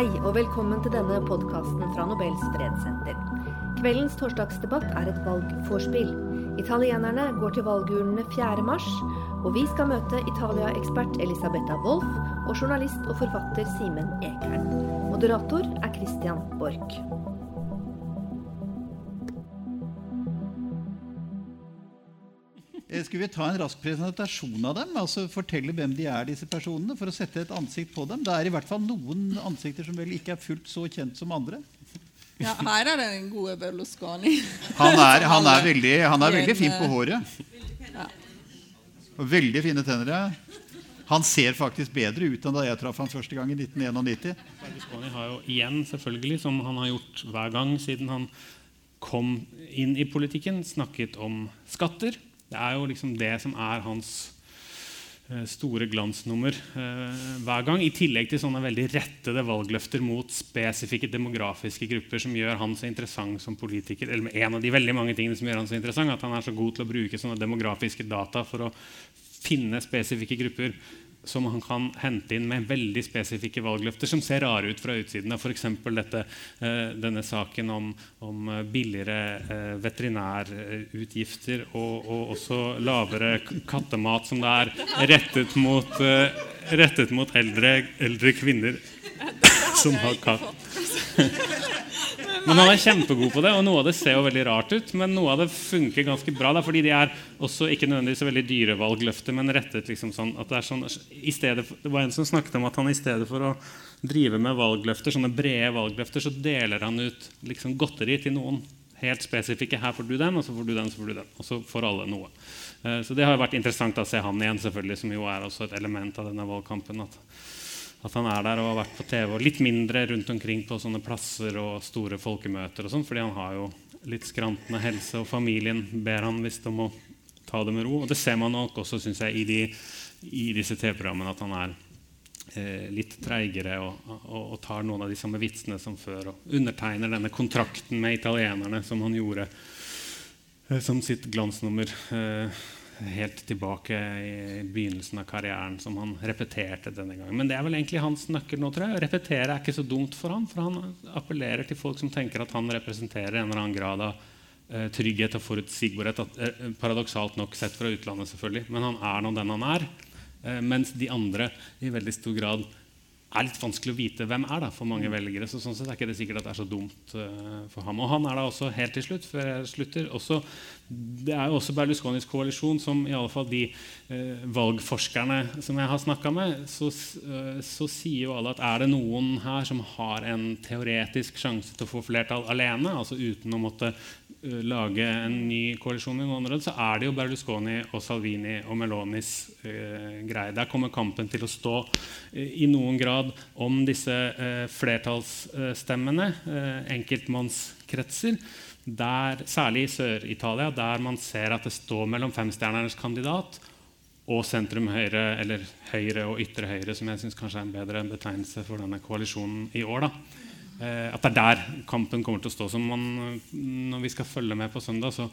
Hei og velkommen til denne podkasten fra Nobels fredssenter. Kveldens torsdagsdebatt er et valgforspill. Italienerne går til valgurnene 4. mars, og vi skal møte Italia-ekspert Elisabetta Wolff og journalist og forfatter Simen Ekern. Moderator er Christian Borch. Eh, Skulle vi ta en rask presentasjon av dem? altså Fortelle hvem de er, disse personene, for å sette et ansikt på dem? Det er i hvert fall noen ansikter som vel ikke er fullt så kjent som andre. Ja, her er det den gode Berlusconi. Han er, han er, veldig, han er veldig fin på håret. Ja. Og veldig fine tenner. ja. Han ser faktisk bedre ut enn da jeg traff han første gang i 1991. Berlusconi har jo igjen, selvfølgelig, som han har gjort hver gang siden han kom inn i politikken, snakket om skatter. Det er jo liksom det som er hans eh, store glansnummer eh, hver gang. I tillegg til sånne veldig rettede valgløfter mot spesifikke demografiske grupper som gjør han så interessant som politiker. Eller en av de veldig mange tingene som gjør han så interessant, at han er så god til å bruke sånne demografiske data for å finne spesifikke grupper som han kan hente inn med veldig spesifikke valgløfter som ser rare ut fra utsiden. F.eks. Eh, denne saken om, om eh, billigere eh, veterinærutgifter og, og også lavere kattemat som det er rettet mot, rettet mot eldre, eldre kvinner som har katt. Men han er kjempegod på det, og noe av det ser jo veldig rart ut. Men noe av det funker ganske bra, da, fordi de er også ikke nødvendigvis veldig dyre valgløfter, men rettet liksom sånn at det er sånn i for, Det var en som snakket om at han i stedet for å drive med valgløfter, sånne brede valgløfter, så deler han ut liksom godteri til noen. Helt spesifikke. Her får du den, og så får du den, så får du den. Og så får alle noe. Eh, Så det har vært interessant å se han igjen, selvfølgelig, som jo er også et element av denne valgkampen. at at han er der og har vært på TV og litt mindre rundt omkring på sånne plasser og store folkemøter. og sånn, fordi han har jo litt skrantende helse, og familien ber han visst om å ta det med ro. Og det ser man nok også synes jeg, i, de, i disse TV-programmene, at han er eh, litt treigere og, og, og tar noen av de samme vitsene som før. Og undertegner denne kontrakten med italienerne som han gjorde eh, som sitt glansnummer. Eh, helt tilbake i begynnelsen av karrieren, som han repeterte denne gangen. Men det er vel egentlig hans nøkkel nå, tror jeg. Repetere er ikke så dumt for han, for han appellerer til folk som tenker at han representerer en eller annen grad av eh, trygghet og forutsigbarhet. At, eh, paradoksalt nok sett fra utlandet, selvfølgelig. Men han er nå den han er. Eh, mens de andre i veldig stor grad er litt vanskelig å vite hvem er da, for mange velgere. så sånn sett er ikke det sikkert at det er så dumt uh, for ham. Og han er da også helt til slutt, før jeg slutter, også, det er jo også Berlusconis koalisjon som i alle fall de eh, valgforskerne som jeg har snakka med, så, eh, så sier jo alle at er det noen her som har en teoretisk sjanse til å få flertall alene, altså uten å måtte uh, lage en ny koalisjon i noen områder, så er det jo Berlusconi og Salvini og Melonis uh, greie. Der kommer kampen til å stå uh, i noen grad om disse flertallsstemmene, enkeltmannskretser, der, særlig i Sør-Italia, der man ser at det står mellom femstjernernes kandidat og sentrum-høyre, eller høyre og ytre høyre, som jeg syns kanskje er en bedre betegnelse for denne koalisjonen i år. da. Eh, at det er der kampen kommer til å stå. Så man, når vi skal følge med på søndag, så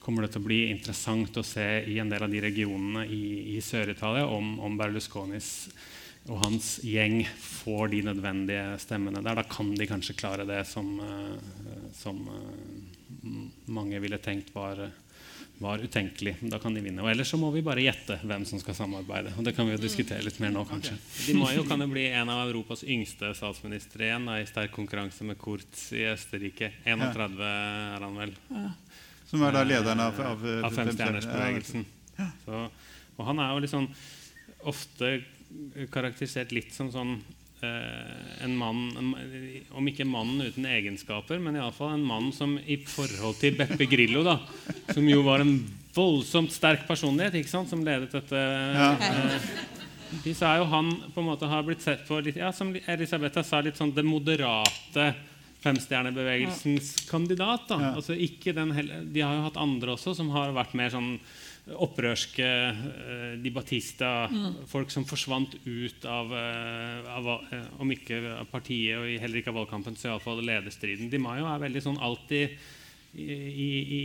kommer det til å bli interessant å se i en del av de regionene i, i Sør-Italia om, om Berlusconis og hans gjeng får de nødvendige stemmene der. Da kan de kanskje klare det som, eh, som eh, mange ville tenkt var, var utenkelig. Da kan de vinne. Og ellers så må vi bare gjette hvem som skal samarbeide. Og det kan vi jo diskutere litt mer nå, kanskje. må Maio kan jo bli en av Europas yngste statsministre igjen, da, i sterk konkurranse med Kurz i Østerrike. 31 er han vel. Som er da lederen av, av, Av femstjernersbevegelsen. Ja. og han er jo sånn ofte karakterisert litt som sånn eh, en mann en- Om ikke mannen uten egenskaper, men iallfall en mann som i forhold til Beppe Grillo, da, som jo var en voldsomt sterk personlighet, ikke sant, som ledet dette eh, de sa jo han på en måte har blitt sett på litt, ja, Som Elisabetta sa, litt sånn det moderate femstjernebevegelsens kandidat. da. Ja. Altså ikke den heller, De har jo hatt andre også som har vært mer sånn opprørske eh, Di Battista, folk som forsvant ut av, eh, av eh, Om ikke av partiet og heller ikke av valgkampen, så iallfall lederstriden. Di Maio er veldig sånn alltid i, i, i,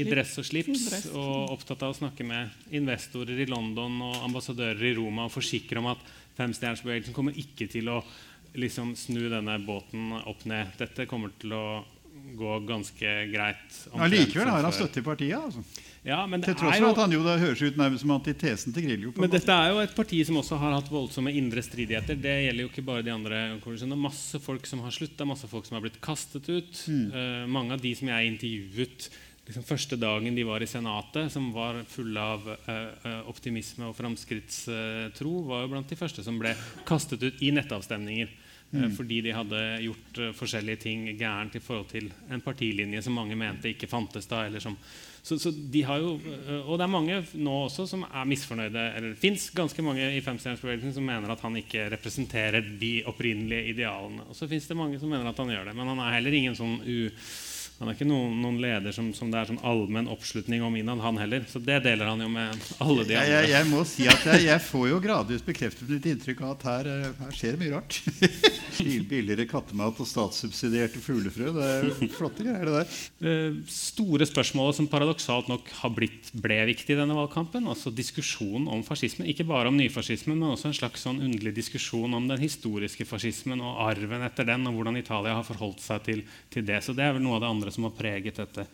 i dress og slips Dress. og opptatt av å snakke med investorer i London og ambassadører i Roma og forsikre om at femstjernersbevegelsen kommer ikke til å liksom snu denne båten opp ned. Dette kommer til å gå ganske greit. Ja, likevel har han støtte i partiet. altså. Ja, men det Til tross for at han jo da høres ut nærmest som antitesen til Grillo. men måte. dette er jo et parti som også har hatt voldsomme indre stridigheter. Det gjelder jo ikke bare de andre. koalisjonene. Masse folk som har slutta, masse folk som har blitt kastet ut. Eh, mange av de som jeg intervjuet liksom første dagen de var i Senatet, som var fulle av eh, optimisme og framskrittstro, var jo blant de første som ble kastet ut i nettavstemninger. Mm. Fordi de hadde gjort forskjellige ting gærent i forhold til en partilinje som mange mente ikke fantes da. eller som så, så de har jo, øh, Og det er mange nå også som er misfornøyde. eller Det fins ganske mange i femstjernersbevegelsen som mener at han ikke representerer de opprinnelige idealene. Og så fins det mange som mener at han gjør det. Men han er heller ingen sånn u... Han er ikke noen, noen leder som, som det er sånn allmenn oppslutning om innad, han heller. Så det deler han jo med alle de andre. jeg, jeg må si at jeg, jeg får jo gradvis bekreftet mitt inntrykk av at her, eh, her skjer det mye rart. Billigere kattemat og statssubsidierte fuglefrø. Det er jo flotte greier, det der. Det store spørsmålet som paradoksalt nok har blitt, ble viktig i denne valgkampen. altså Diskusjonen om fascismen. Ikke bare om nyfascismen, men også en slags sånn underlig diskusjon om den historiske fascismen og arven etter den, og hvordan Italia har forholdt seg til, til det. Så det er vel noe av det andre som har preget dette.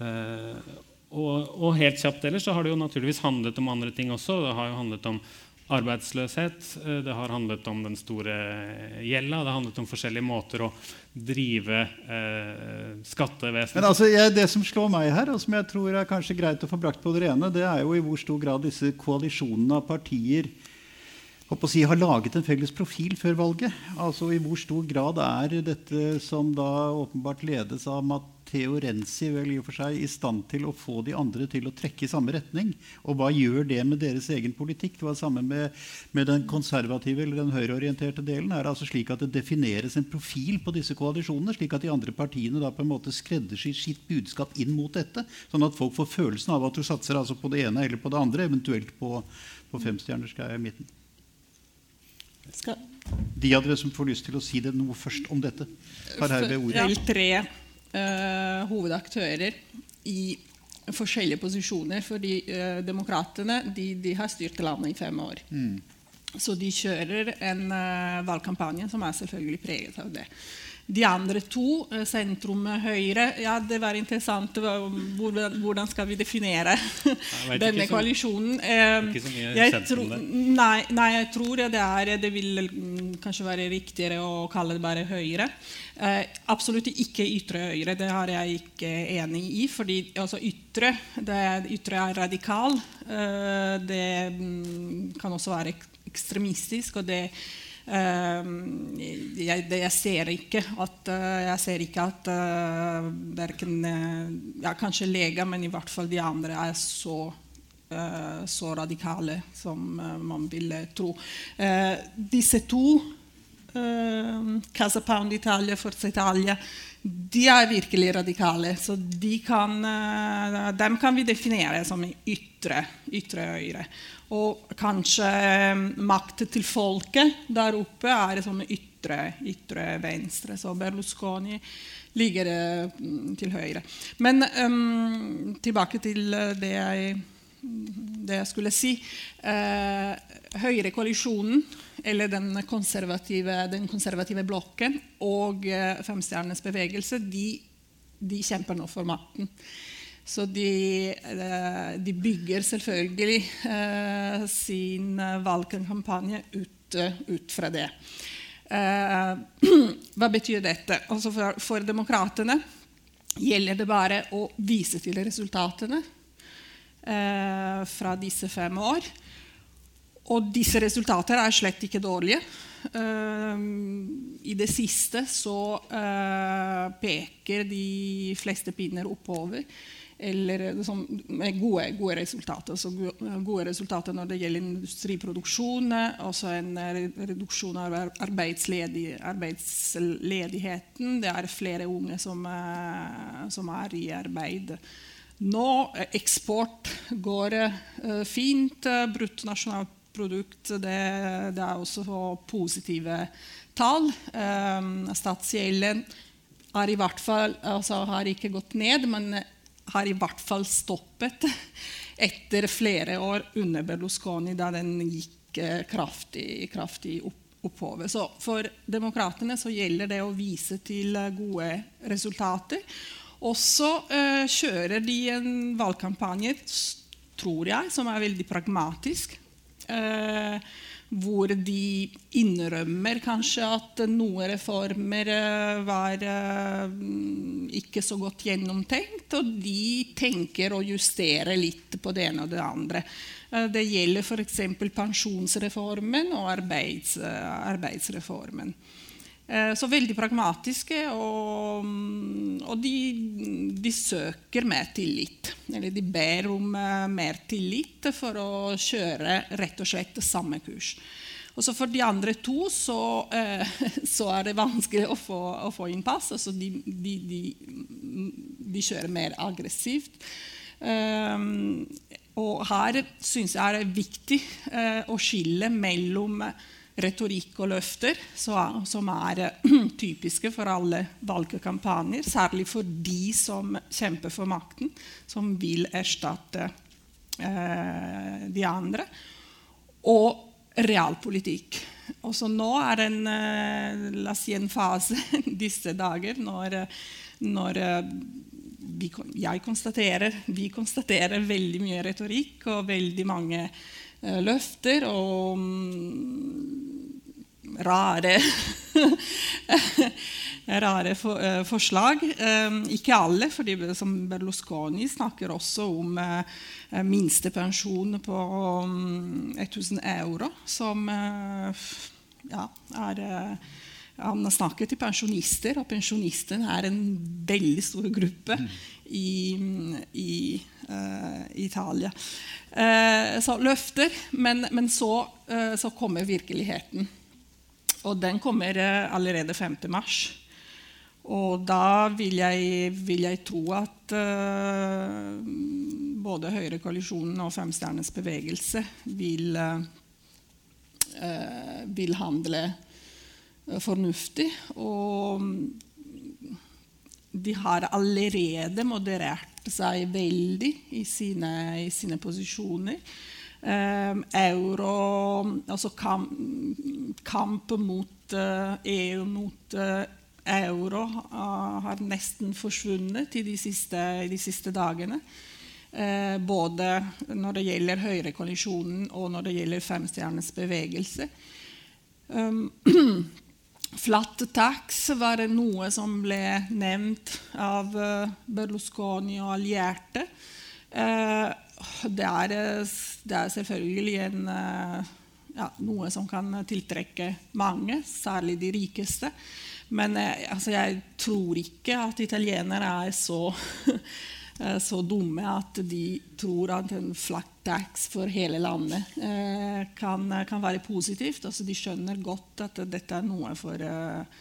Eh, og, og helt kjapt ellers så har det jo naturligvis handlet om andre ting også. Det har jo handlet om arbeidsløshet, eh, det har handlet om den store gjelda, det har handlet om forskjellige måter å drive eh, skattevesenet Men altså, jeg, det som slår meg her, og som jeg tror er kanskje greit å få brakt på det rene, det er jo i hvor stor grad disse koalisjonene av partier si, har laget en felles profil før valget. Altså I hvor stor grad er dette som da åpenbart ledes av Matteo Renzi vel i og for seg i stand til å få de andre til å trekke i samme retning? Og hva gjør det med deres egen politikk? Det var samme med, med den konservative eller den høyreorienterte delen. Er det altså slik at det defineres en profil på disse koalisjonene, slik at de andre partiene da på en måte skreddersyr sitt budskap inn mot dette? Sånn at folk får følelsen av at du satser altså på det ene eller på det andre, eventuelt på, på femstjernersgreia i midten. Skal De av dere som får lyst til å si det noe først om dette, har herved ordet. vel tre uh, hovedaktører i forskjellige posisjoner. Fordi uh, demokratene de, de har styrt landet i fem år. Så de kjører en uh, valgkampanje som er selvfølgelig preget av det. De andre to, eh, sentrum høyre Ja, det var interessant. Hvordan, hvordan skal vi definere denne så- koalisjonen? Eh, ikke så mye jeg tror- Nei, nei, jeg tror det er Det vil mm, kanskje være riktigere å kalle det bare høyre. Eh, absolutt ikke ytre høyre. Det har jeg ikke enig i. fordi altså, ytre, det, ytre er radikal. Eh, det mm, kan også være ekstremistisk. og det eh, jeg, jeg ser ikke at, eh, jeg ser ikke at uh, verken eh, ja, Kanskje leger, men i hvert fall de andre er så eh, så radikale som eh, man ville tro. Eh, disse to, Casa Pound Italia, Forza Italia, de er virkelig radikale. Så de kan, eh, dem kan vi definere som ytre, ytre høyre. Og kanskje eh, makt til folket der oppe er som ytre, ytre venstre. Så Berlusconi ligger eh, til høyre. Men um, tilbake til eh, det jeg det jeg skulle si. Eh, Høyrekoalisjonen, eller den konservative, den konservative blokken, og eh, Femstjernenes bevegelse, de, de kjemper nå for makten. Så de, eh, de bygger selvfølgelig eh, sin valgkampanje ut, eh, ut fra det. Eh, hva betyr dette? Altså for, for demokratene gjelder det bare å vise til resultatene eh, fra disse fem år. Og disse resultater er slett ikke dårlige. Eh, I det siste så eh, peker de fleste pinner oppover. Eller liksom, med gode, gode resultater. Så gode resultater når det gjelder industriproduksjon. Også en reduksjon av arbeidsledig, arbeidsledigheten. Det er flere unge som, eh, som er i arbeid. Nå eksport går eksport fint. Bruttonasjonalprodukt det, det er også positive tall. Statsgjelden har i hvert fall altså har ikke gått ned, men har i hvert fall stoppet etter flere år under Berlusconi, da den gikk kraftig, kraftig opp, oppover. Så for demokratene gjelder det å vise til gode resultater. Og så eh, kjører de en valgkampanje, tror jeg, som er veldig pragmatisk. Eh, hvor de innrømmer kanskje at noen reformer uh, var ikke så godt gjennomtenkt, og de tenker å justere litt på det ene og det andre. Det gjelder f.eks. pensjonsreformen og arbeids, arbeidsreformen. Eh, så veldig pragmatiske, og, og de, de, søker mer tillit. Eller de ber om uh, mer tillit for å kjøre rett og slett samme kurs. Og så For de andre to så, uh, så er det vanskelig å få, å få innpass. Altså de, de, de, de, kjører mer aggressivt. Um, og her syns jeg det er viktig å skille mellom retorikk og løfter som er eh, typiske for alle valgkampanjer, særlig for de som kjemper for makten, som vil erstatte eh, de andre, og realpolitikk. Også nå er det en, eh, si en fase disse dager når, når vi, jeg konstaterer, vi konstaterer veldig mye retorikk og veldig mange løfter og um, rare rare for, uh, forslag. Um, ikke alle, for Berlusconi snakker også om uh, minstepensjon på um, 1000 euro, som ja, er han har snakket til pensjonister, og pensjonistene er en veldig stor gruppe mm. i, i uh, Italia. Uh, så løfter, men, men så, uh, så, kommer virkeligheten. Og den kommer allerede 5. mars. Og da vil jeg, vil jeg tro at både Høyrekoalisjonen og Femstjernes bevegelse vil, vil handle fornuftig. Og de har allerede moderert seg veldig i sine, i sine posisjoner. Um, euro Altså kamp, kamp mot EU mot uh, euro har nesten forsvunnet i de siste, de siste dagene. både når det gjelder Høyrekoalisjonen og når det gjelder Femstjerners bevegelse. Um, Flat tax var noe som ble nevnt av eh, Berlusconi og allierte. Eh, det er, det er selvfølgelig en, eh, ja, noe som kan tiltrekke mange, særlig de rikeste. Men altså, jeg tror ikke at italienere er så Eh, så dumme at de tror at en flat tax for hele landet eh, kan, kan være positivt. Altså de skjønner godt at dette er noe for, eh,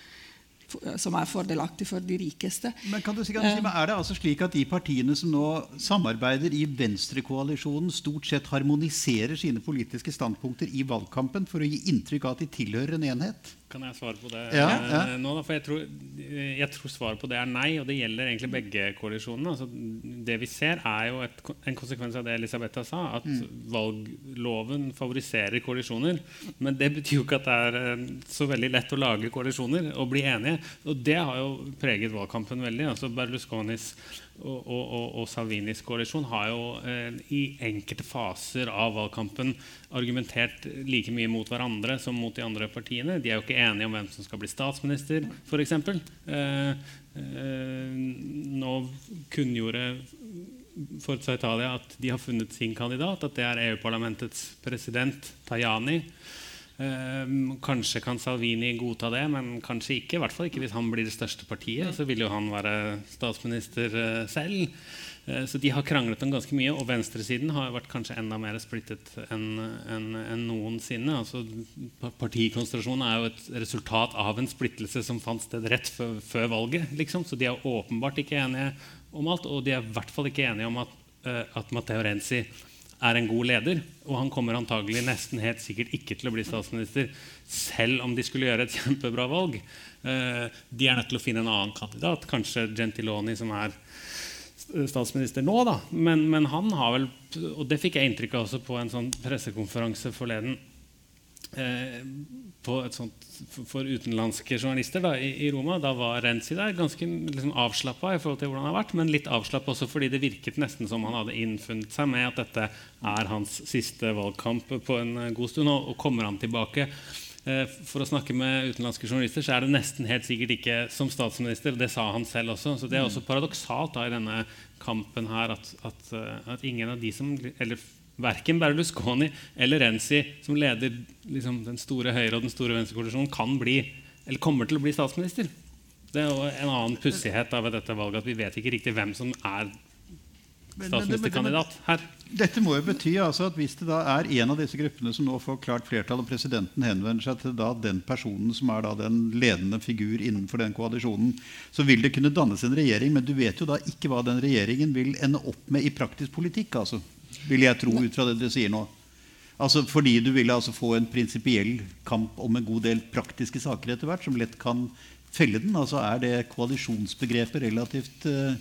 som er fordelaktig for de rikeste. Men kan du si, kan du si, Er det altså slik at de partiene som nå samarbeider i venstrekoalisjonen, stort sett harmoniserer sine politiske standpunkter i valgkampen for å gi inntrykk av at de tilhører en enhet? Kan jeg svare på det ja, ja. Eh, nå? Da? For jeg tror, jeg tror, svaret på det er nei, og det gjelder egentlig begge koalisjonene. Altså, det vi ser, er jo et, en konsekvens av det Elisabetha sa, at mm. valgloven favoriserer koalisjoner. Men det betyr jo ikke at det er eh, så veldig lett å lage koalisjoner og bli enige. Og det har jo preget valgkampen veldig. altså Berlusconis og, og, og, Salvinis koalisjon har jo eh, i enkelte faser av valgkampen argumentert like mye mot hverandre som mot de andre partiene. De er jo ikke enige om hvem som skal bli statsminister, f.eks. Eh, eh, nå kunngjorde Forza Italia at de har funnet sin kandidat, at det er EU-parlamentets president Tajani. Um, kanskje kan Salvini godta det, men kanskje ikke. I hvert fall ikke hvis han blir det største partiet. Så vil jo han være statsminister uh, selv. Uh, så de har kranglet om ganske mye. Og venstresiden har vært kanskje enda mer splittet enn en, en noensinne. Altså, partikonsentrasjonen er jo et resultat av en splittelse som fant sted rett før, valget. Liksom. Så de er åpenbart ikke enige om alt. Og de er i hvert fall ikke enige om at, uh, at Matteo Renzi er en god leder. Og han kommer antagelig nesten helt sikkert ikke til å bli statsminister selv om de skulle gjøre et kjempebra valg. Eh, de er nødt til å finne en annen kandidat, kanskje Gentiloni, som er statsminister nå. da. Men, men han har vel, og det fikk jeg inntrykk av også på en sånn pressekonferanse forleden, eh, sånt, for utenlandske journalister da, i, i, Roma. Da var Renzi der ganske liksom, avslappa i forhold til hvordan han har vært, men litt avslappa også fordi det virket nesten som han hadde innfunnet seg med at dette er hans siste valgkamp på en eh, god stund. Og, og kommer han tilbake eh, for å snakke med utenlandske journalister, så er det nesten helt sikkert ikke som statsminister. Det sa han selv også. Så det er også paradoksalt da, i denne kampen her at, at, eh, at ingen av de som eller verken Berlusconi eller Renzi, som leder liksom, den store høyre- og den store venstrekoalisjonen, kan bli, eller kommer til å bli statsminister. Det er jo en annen pussighet ved dette valget at vi vet ikke riktig hvem som er statsministerkandidat her. Dette må jo bety altså at hvis det da er en av disse gruppene som nå får klart flertall, og presidenten henvender seg til da den personen som er da den ledende figur innenfor den koalisjonen, så vil det kunne dannes en regjering, men du vet jo da ikke hva den regjeringen vil ende opp med i praktisk politikk. altså vil jeg tro ut fra det dere sier nå. Altså Fordi du vil altså få en prinsipiell kamp om en god del praktiske saker etter hvert, som lett kan felle den. Altså Er det koalisjonsbegrepet relativt uh,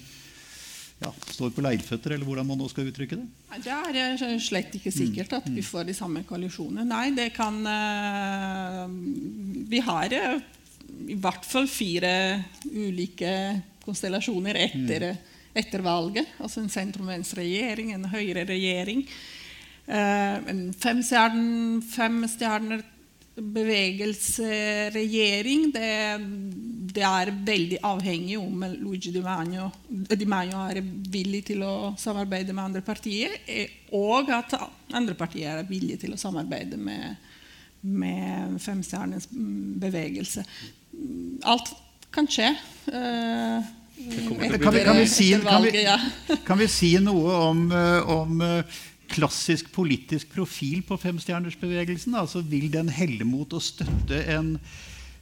ja, står på leirføtter, eller hvordan man nå skal uttrykke det? Det er slett ikke sikkert at vi får de samme koalisjonene. Nei, det kan uh, Vi har i hvert fall fire ulike konstellasjoner etter mm etter valget. Altså en sentrum-venstre-regjering, en høyre-regjering. Uh, en femstjerner bevegelseregjering. Det, det, er veldig avhengig om Luigi Di Magno, Di Maio, er villig til å samarbeide med andre partier, eh, og at andre partier er villige til å samarbeide med, med femstjernens bevegelse. Alt kan skje. Uh, kan vi, kan, vi si, kan, vi, kan vi, si, noe om, eh, om eh, klassisk politisk profil på femstjernersbevegelsen? Altså, vil den helle mot å støtte en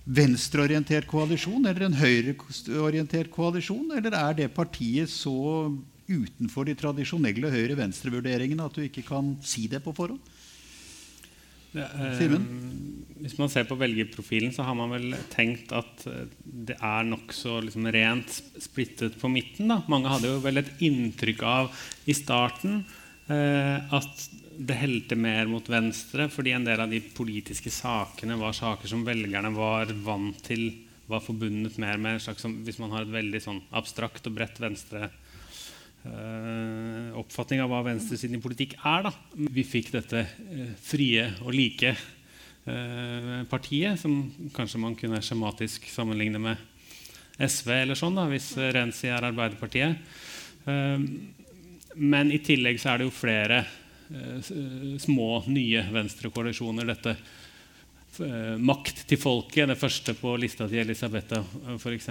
venstreorientert koalisjon eller en høyreorientert koalisjon? Eller er det partiet så utenfor de tradisjonelle høyre-venstre-vurderingene at du ikke kan si det på forhånd? Simen? Eh, hvis man ser på velgerprofilen, så har man vel tenkt at eh, det er nokså liksom rent splittet på midten. Da. Mange hadde jo vel et inntrykk av i starten eh, at det helte mer mot venstre, fordi en del av de politiske sakene var saker som velgerne var vant til var forbundet mer med en slags, Hvis man har et veldig sånn abstrakt og bredt venstre uh, oppfatning av hva venstresiden i politikk er. Da. Vi fikk dette eh, frie og like eh, partiet, som kanskje man kunne skjematisk sammenligne med SV, eller sånn, da, hvis Renzi er Arbeiderpartiet. men i tillegg så er det jo flere små, nye venstrekoalisjoner. Dette makt til folket, det første på lista til Elisabetta, f.eks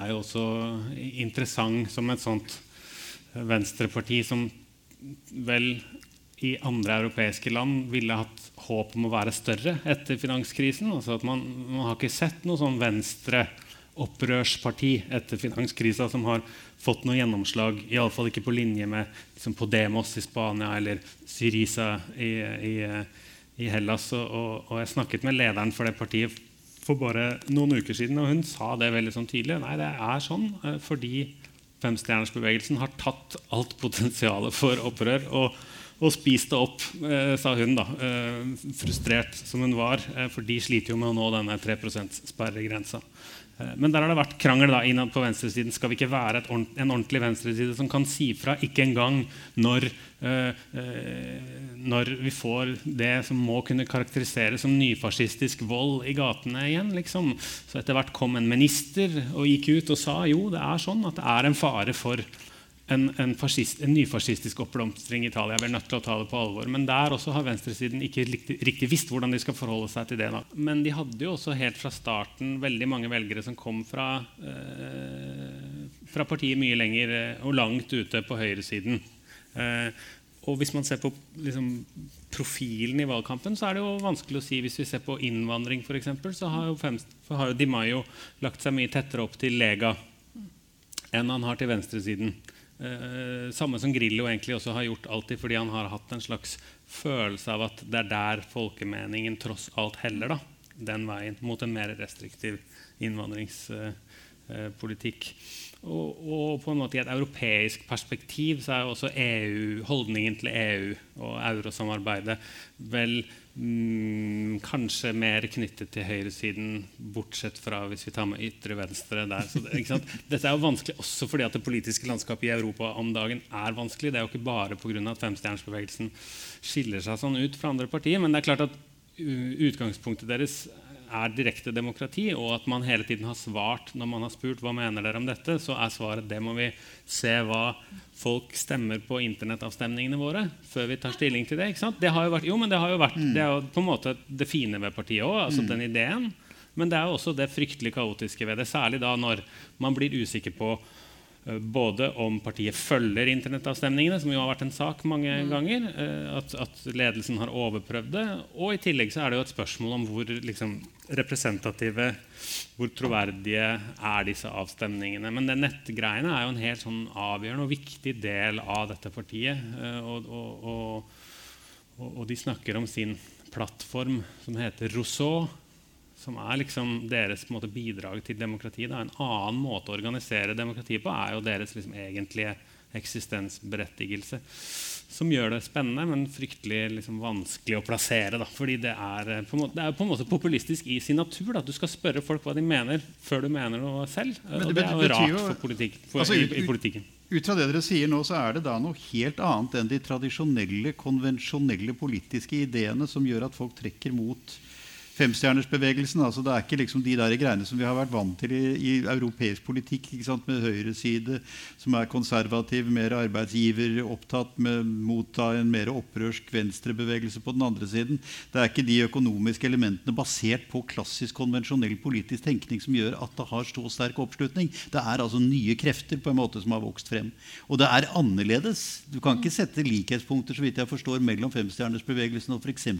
er jo også interessant som et sånt venstreparti som vel i andre europeiske land ville hatt håp om å være større etter finanskrisen. Altså at man, man har ikke sett noe sånn venstreopprørsparti etter finanskrisa som har fått noe gjennomslag, iallfall ikke på linje med liksom Podemos i Spania eller Syriza i, i, i Hellas. Og, og, jeg snakket med lederen for det partiet for bare noen uker siden, og hun sa det veldig sånn tydelig. Nei, det er sånn eh, fordi femstjernersbevegelsen har tatt alt potensialet for opprør og, og spist det opp, eh, sa hun, da, eh, frustrert som hun var. For de sliter jo med å nå denne 3 %-sperregrensa. Eh, men der har det vært krangel da, innad på venstresiden. Skal vi ikke være ord en ordentlig venstreside som kan si fra, ikke engang når, øh, når vi får det som må kunne karakteriseres som nyfascistisk vold i gatene igjen? Liksom. Så etter hvert kom en minister og gikk ut og sa jo, det er sånn at det er en fare for en, en, fascist, en, nyfascistisk oppblomstring i Italia. Vi er nødt til å ta det på alvor. Men der også har venstresiden ikke riktig, riktig visst hvordan de skal forholde seg til det. Da. Men de hadde jo også helt fra starten veldig mange velgere som kom fra, eh, fra partiet mye lenger eh, og langt ute på høyresiden. Eh, og hvis man ser på liksom, profilen i valgkampen, så er det jo vanskelig å si. Hvis vi ser på innvandring, f.eks., så har jo, fem, har jo Di Maio lagt seg mye tettere opp til Lega enn han har til venstresiden. Eh, samme som Grillo egentlig også har gjort alltid, fordi han har hatt en slags følelse av at det er der folkemeningen tross alt heller. da, Den veien mot en mer restriktiv innvandringspolitikk. Og, og, på en måte i et europeisk perspektiv så er også EU, holdningen til EU og eurosamarbeidet vel mm, kanskje mer knyttet til høyresiden, bortsett fra hvis vi tar med ytre venstre der. Så, Dette er jo vanskelig også fordi at det politiske landskapet i Europa om dagen er vanskelig. Det er jo ikke bare pga. at femstjernersbevegelsen skiller seg sånn ut fra andre partier. Men det er klart at utgangspunktet deres er direkte demokrati, og at man hele tiden har svart når man har spurt hva mener dere om dette, så er svaret det må vi se hva folk stemmer på internettavstemningene våre før vi tar stilling til det. Det har jo vært, jo, men det har jo vært, det er jo på en måte det fine ved partiet òg, altså mm. den ideen. Men det er jo også det fryktelig kaotiske ved det, særlig da når man blir usikker på Eh, både om partiet følger internettavstemningene, som jo har vært en sak mange mm. ganger, eh, at, at, ledelsen har overprøvd det. Og i tillegg så er det jo et spørsmål om hvor liksom, representative, hvor troverdige er disse avstemningene. Men det nettgreiene er jo en helt sånn avgjørende og viktig del av dette partiet. Eh, og, og, og, og de snakker om sin plattform som heter Rousseau som er liksom deres måte, bidrag til demokrati. En annen måte å organisere demokrati på er jo deres liksom, egentlige eksistensberettigelse. Som gjør det spennende, men fryktelig liksom, vanskelig å plassere. Da. Fordi det er, eh, måte, det er, på en måte populistisk i sin natur. Da. Du skal spørre folk hva de mener, før du mener noe selv. Men det, og det er jo rart for, politikk, for altså, i, i, politikken. Ut fra det dere sier nå, så er det da noe helt annet enn de tradisjonelle, konvensjonelle politiske ideene som gjør at folk trekker mot femstjernersbevegelsen. Altså det er ikke liksom de der greiene som vi har vært vant til i, i europeisk politikk, med høyreside som er konservativ, mer arbeidsgiver, opptatt med motta en mer opprørsk venstrebevegelse på den andre siden. Det er ikke de økonomiske elementene basert på klassisk, konvensjonell politisk tenkning som gjør at det har så sterk oppslutning. Det er altså nye krefter på en måte som har vokst frem. Og det er annerledes. Du kan ikke sette likhetspunkter så vidt jeg forstår, mellom femstjernersbevegelsen og f.eks.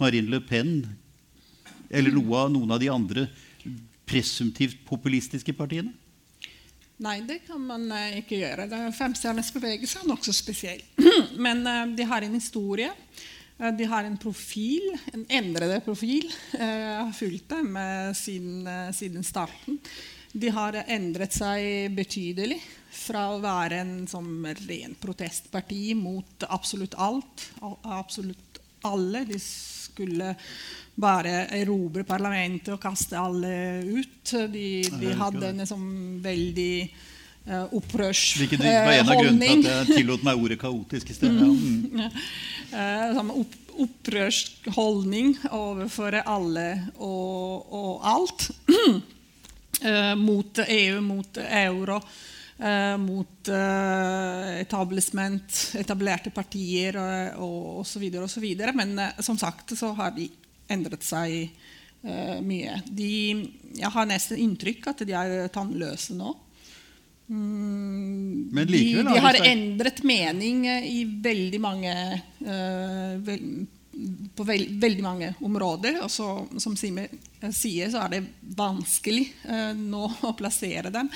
Marine Le Pen eller noe av noen av de andre presumptivt populistiske partiene? Nei, det kan man uh, ikke gjøre. Femstjerners bevegelse er nokså spesiell. Men uh, de har en historie. Uh, de har en profil, en endrede profil. Jeg har fulgt dem siden, siden, starten. De har endret seg betydelig fra å være en sånn ren protestparti mot absolutt alt. Absolutt alle. De skulle bare erobre parlamentet og kaste alle ut. De, de hadde en liksom veldig uh, opprørsholdning. Det var en av grunnene til at jeg tillot meg ordet kaotisk i stedet. Mm. Uh, sånn opp, opprørsk holdning overfor alle og, og alt. uh, mot EU, mot euro. Uh, mot uh, etablissement, etablerte partier og osv. osv. Men uh, som sagt så har de endret seg uh, mye. De, jeg har nesten inntrykk at de er tannløse nå. Mm, likevel, de, de, har endret mening i veldig mange vel, på veld, veldig mange områder. Og så, som Simen eh, sier, så er det vanskelig uh, nå å plassere dem.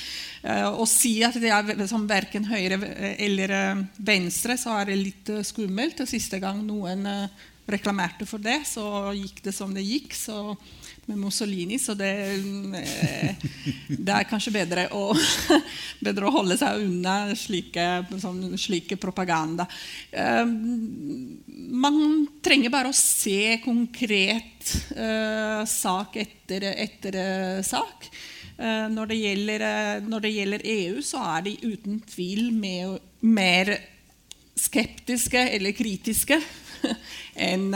Uh, å si at det er som verken høyre eller eh, venstre, så er det litt uh, skummelt. Siste gang noen uh, reklamerte for det, så gikk det som det gikk. så med Mussolini, så det, det er kanskje bedre å, bedre å, holde seg unna slike, sånn, slike propaganda. Um, man trenger bare å se konkret uh, sak etter, etter sak. Når, det gjelder, når, det gjelder, EU, så er de uten tvil mer skeptiske eller kritiske enn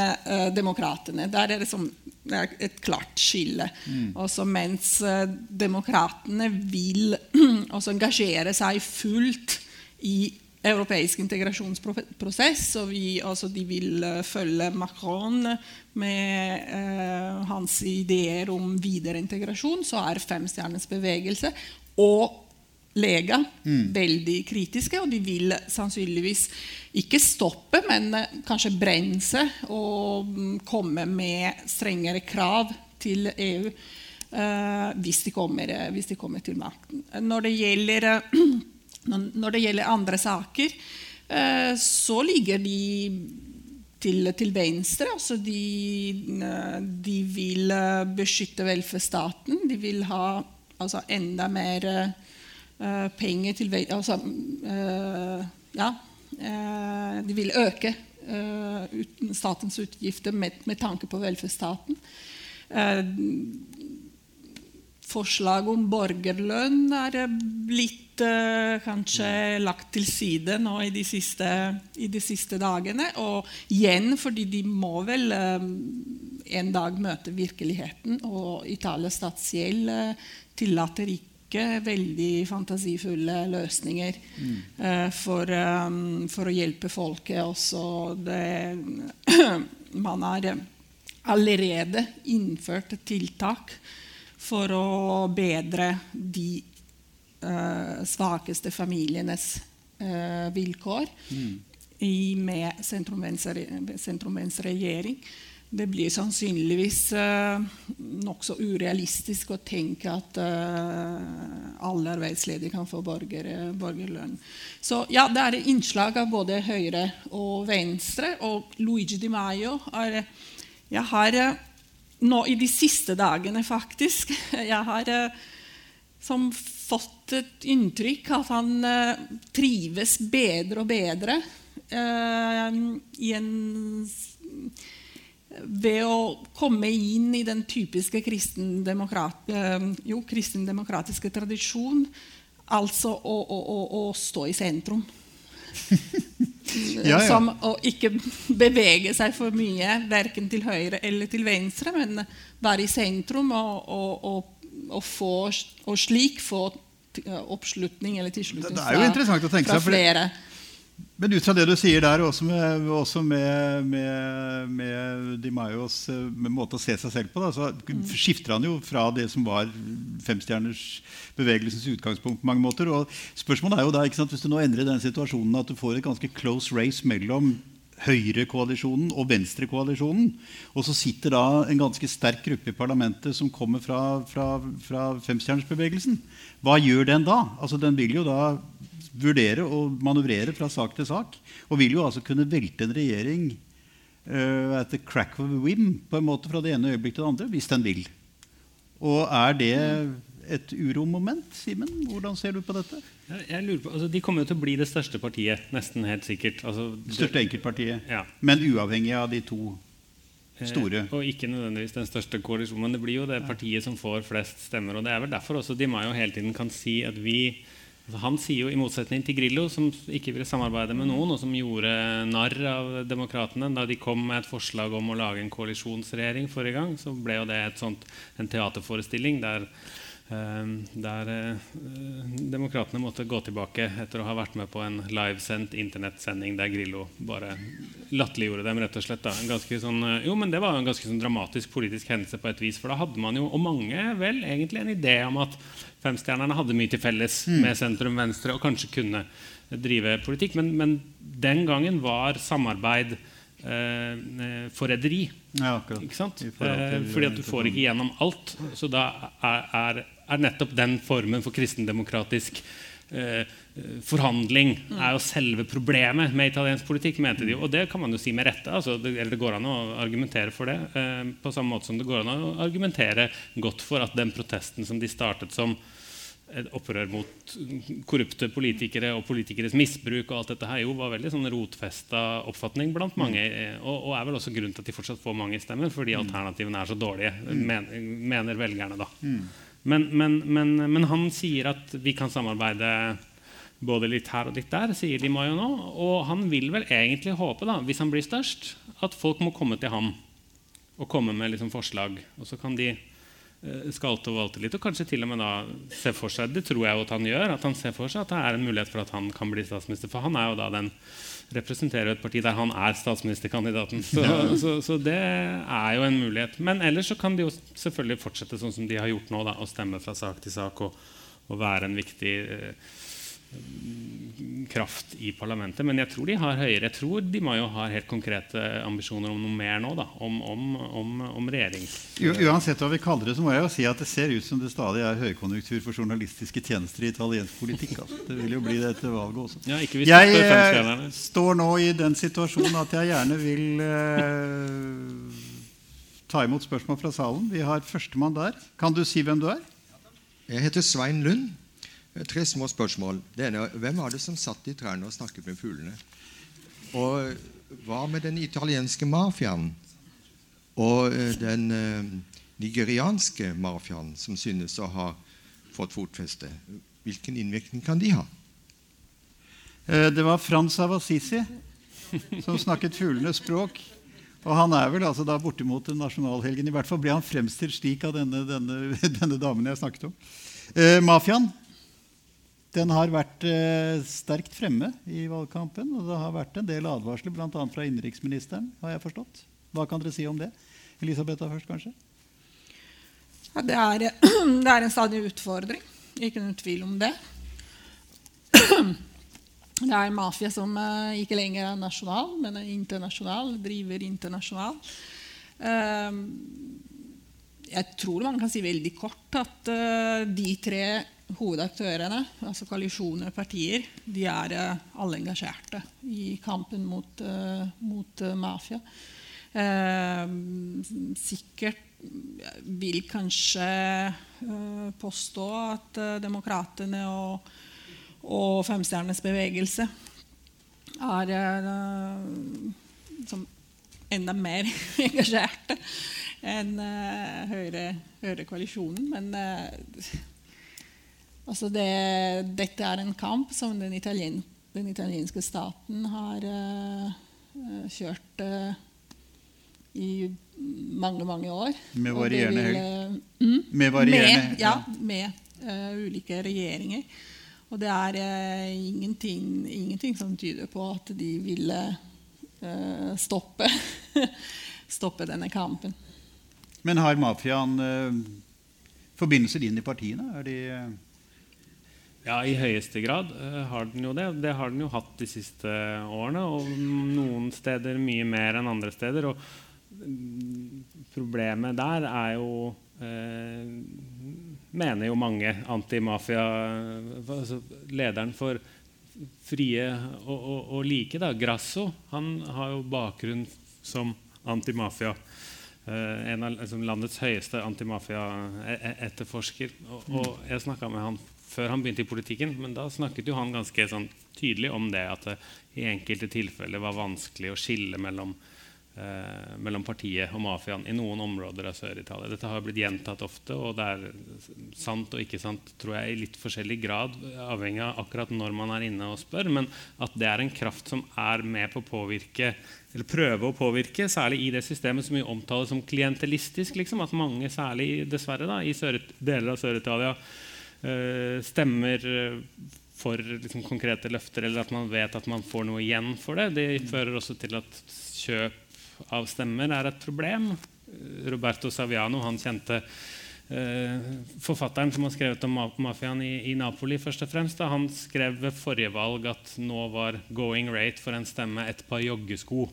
demokratene. Der er det som det er et klart skille. Mm. Også mens uh, demokratene vil engasjere seg fullt i europeisk integrasjonsprosess, og vi, altså, de vil uh, følge Macron med uh, hans ideer om videre integrasjon, så er femstjernens bevegelse og Lega mm. veldig kritiske, og de vil sannsynligvis ikke stoppe, men eh, kanskje bremse og mm, komme med strengere krav til EU uh, hvis, de kommer, eh, hvis, de kommer, til makten. Når det gjelder, når det gjelder andre saker, uh, så ligger de til, til venstre. Altså de, de, vil beskytte velferdsstaten. De vil ha altså enda mer penger til altså, Ja, Eh, de vil øke statens utgifter med, med tanke på velferdsstaten. Forslag om borgerlønn er blitt kanskje lagt til side nå i de, siste, i de siste dagene. Og igjen fordi de må vel en dag møte virkeligheten. Og Italias statsgjeld tillater ikke veldig fantasifulle løsninger mm. for, um, for, å hjelpe folket. Også det, man har allerede innført tiltak for å bedre de uh, svakeste familienes uh, vilkår mm. i, med sentrum-venstre-regjering. Det blir sannsynligvis eh, nokså urealistisk å tenke at uh, alle arbeidsledige kan få borger, borgerlønn. Så ja, det er innslag av både høyre og venstre. Og Luigi Di Maio er Jeg har nå i de siste dagene, faktisk. Jeg har eh, som fått et inntrykk at han eh, trives bedre og bedre eh, en, ved å komme inn i den typiske kristendemokrat, eh, jo, kristendemokratiske tradisjon. Altså å, å, å, å stå i sentrum. ja, ja. Som å ikke bevege seg for mye, verken til høyre eller til venstre, men være i sentrum og, og, og, og få, slik få oppslutning eller tilslutning fra, fra flere. Men ut fra det du sier der, også med, også med, med, med Di Maios eh, måte å se seg selv på, da, så mm. skifter han jo fra det som var femstjerners bevegelsens utgangspunkt på mange måter. Og spørsmålet er jo da, sant, Hvis du nå endrer den situasjonen at du får et ganske close race mellom høyrekoalisjonen og venstrekoalisjonen, og så sitter da en ganske sterk gruppe i parlamentet som kommer fra, fra, fra femstjernersbevegelsen, hva gjør den da? Altså, den vil jo da vurdere og manøvrere fra sak til sak. Og vil jo altså kunne velte en regjering uh, etter crack of a whim på en måte fra det ene øyeblikk til det andre, hvis den vil. Og er det et uromoment, Simen? Hvordan ser du på dette? Jeg lurer på, altså, de kommer jo til å bli det største partiet, nesten helt sikkert. Altså, det største enkeltpartiet, ja. men uavhengig av de to eh, store. Eh, og ikke nødvendigvis den største koalisjonen, men det blir jo det partiet som får flest stemmer. Og det er vel derfor også de Mayo hele tiden kan si at vi han sier jo, i motsetning til Grillo, som ikke ville samarbeide med noen, og som gjorde narr av demokratene da de kom med et forslag om å lage en koalisjonsregjering forrige gang, så ble jo det sånt, en teaterforestilling der, der uh, demokratene måtte gå tilbake etter å ha vært med på en livesendt internettsending der Grillo bare latterliggjorde dem. rett og slett. Sånn, uh, jo, men Det var en ganske sånn dramatisk politisk hendelse på et vis. For da hadde man jo, og mange vel, egentlig en idé om at Femstjernerne hadde mye til felles mm. med sentrum-venstre og kanskje kunne drive politikk. Men, men den gangen var samarbeid eh, eh forræderi. Ja, eh, fordi at du får ikke gjennom alt. Så da er, er, er nettopp den formen for kristendemokratisk eh, forhandling mm. er jo selve problemet med italiensk politikk, mente de. Og det kan man jo si med rette. Altså, det, eller det går an å argumentere for det. Eh, på samme måte som det går an å argumentere godt for at den protesten som de startet som et opprør mot korrupte politikere og politikeres misbruk og alt dette her jo var veldig sånn rotfesta oppfatning blant mm. mange. Og, og, er vel også grunnen til at de fortsatt får mange stemmer, fordi mm. alternativene er så dårlige, men, mener velgerne. da. Men, men, men, men, han sier at vi kan samarbeide både litt her og litt der, sier de Mayo nå. Og han vil vel egentlig håpe, da, hvis han blir størst, at folk må komme til ham og komme med liksom forslag. Og så kan de skalte og valte litt, og kanskje til og med da se for seg Det tror jeg at han gjør. At han ser for seg at det er en mulighet for at han kan bli statsminister. For han er jo da den representerer et parti der han er statsministerkandidaten. Så, så, så, det er jo en mulighet. Men ellers så kan de jo selvfølgelig fortsette sånn som de har gjort nå, da, å stemme fra sak til sak og, og være en viktig uh, kraft i parlamentet. Men jeg tror de har høyere. Jeg tror de må jo ha helt konkrete ambisjoner om noe mer nå. Da, om, om, om, om regjerings... Uansett hva vi kaller det, så må jeg jo si at det ser ut som det stadig er høykonjunktur for journalistiske tjenester i italiensk politikk. Altså. Det vil jo bli det etter valget også. Ja, jeg eh, står nå i den situasjonen at jeg gjerne vil eh, ta imot spørsmål fra salen. Vi har førstemann der. Kan du si hvem du er? Jeg heter Svein Lund. Tre små spørsmål. Det ene, Hvem var det som satt i trærne og snakket med fuglene? Og hva med den italienske mafiaen og eh, den eh, nigerianske mafiaen, som synes å ha fått fotfeste? Hvilken innvirkning kan de ha? Eh, det var Frans av Assisi som snakket fuglenes språk. Og han er vel altså da bortimot en nasjonalhelgen. I hvert fall ble han fremstilt slik av denne, denne, denne damen jeg snakket om. Eh, mafiaen den har vært eh, sterkt fremme i valgkampen. Og det har vært en del advarsler, bl.a. fra innenriksministeren. har jeg forstått. Hva kan dere si om det? Elisabeth først, kanskje? Ja, det, er, det er en stadig utfordring. Ikke noen tvil om det. Det er en mafia som uh, ikke lenger er nasjonal, men er internasjonal. Driver internasjonal. Uh, jeg tror man kan si veldig kort at uh, de tre hovedaktørene, altså koalisjoner og partier, de er alle engasjerte i kampen mot, mot mafia. sikkert vil kanskje påstå at demokratene og og Femstjernes bevegelse er som, enda mer engasjerte enn uh, Høyre, Høyre-koalisjonen. Men uh, altså det, dette er en kamp som den, italien, den italienske staten har kjørt i mange, mange år. Med varierende hell? Mm, med varierende med, ja, med ulike regjeringer. Og det er ingenting, ingenting, som tyder på at de ville stoppe, stoppe, denne kampen. Men har mafiaen forbindelser inn i partiene? Er de ja, i høyeste grad uh, har den jo det. Det har den jo hatt de siste årene. Og noen steder mye mer enn andre steder. Og mm, problemet der er jo eh, mener jo mange antimafia altså Lederen for Frie og, og, og, like, da, Grasso, han har jo bakgrunn som antimafia. Eh, en av liksom, landets høyeste antimafia-etterforsker. Og, og, jeg snakka med han før han begynte i politikken, men da snakket jo han ganske sånn, tydelig om det at det i enkelte tilfeller var vanskelig å skille mellom eh, mellom partiet og mafiaen i noen områder av Sør-Italia. Dette har blitt gjentatt ofte, og det er sant og ikke sant tror jeg, i litt forskjellig grad, avhengig av akkurat når man er inne og spør, men at det er en kraft som er med på å påvirke eller prøve å påvirke, særlig i det systemet som vi omtaler som klientelistisk. Liksom, at mange, særlig dessverre da, i deler av Sør-Italia, stemmer for liksom, konkrete løfter, eller at man vet at man får noe igjen for det. Det fører også til at kjøp av stemmer er et problem. Roberto Saviano, han kjente eh, forfatteren som har skrevet om mafiaen i, i, Napoli, først og fremst, da, han skrev ved forrige valg at nå var going rate for en stemme et par joggesko.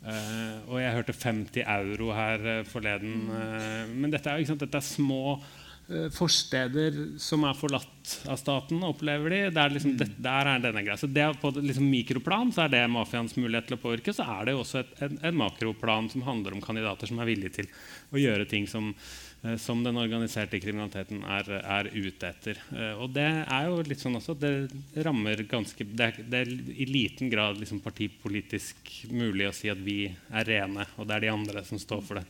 Eh, og jeg hørte 50 euro her eh, forleden. Eh, men dette er, dette er små Eh, forsteder som er forlatt av staten, opplever de. Der, liksom, det, der er denne greia. Så det På liksom, mikroplan så er det mafiaens mulighet til å påvirke. Så er det jo også et, en, en, makroplan som handler om kandidater som er villige til å gjøre ting som, eh, som den organiserte kriminaliteten er, er ute etter. Eh, og det er jo litt sånn også det rammer ganske Det det er i liten grad liksom, partipolitisk mulig å si at vi er rene, og det er de andre som står for det.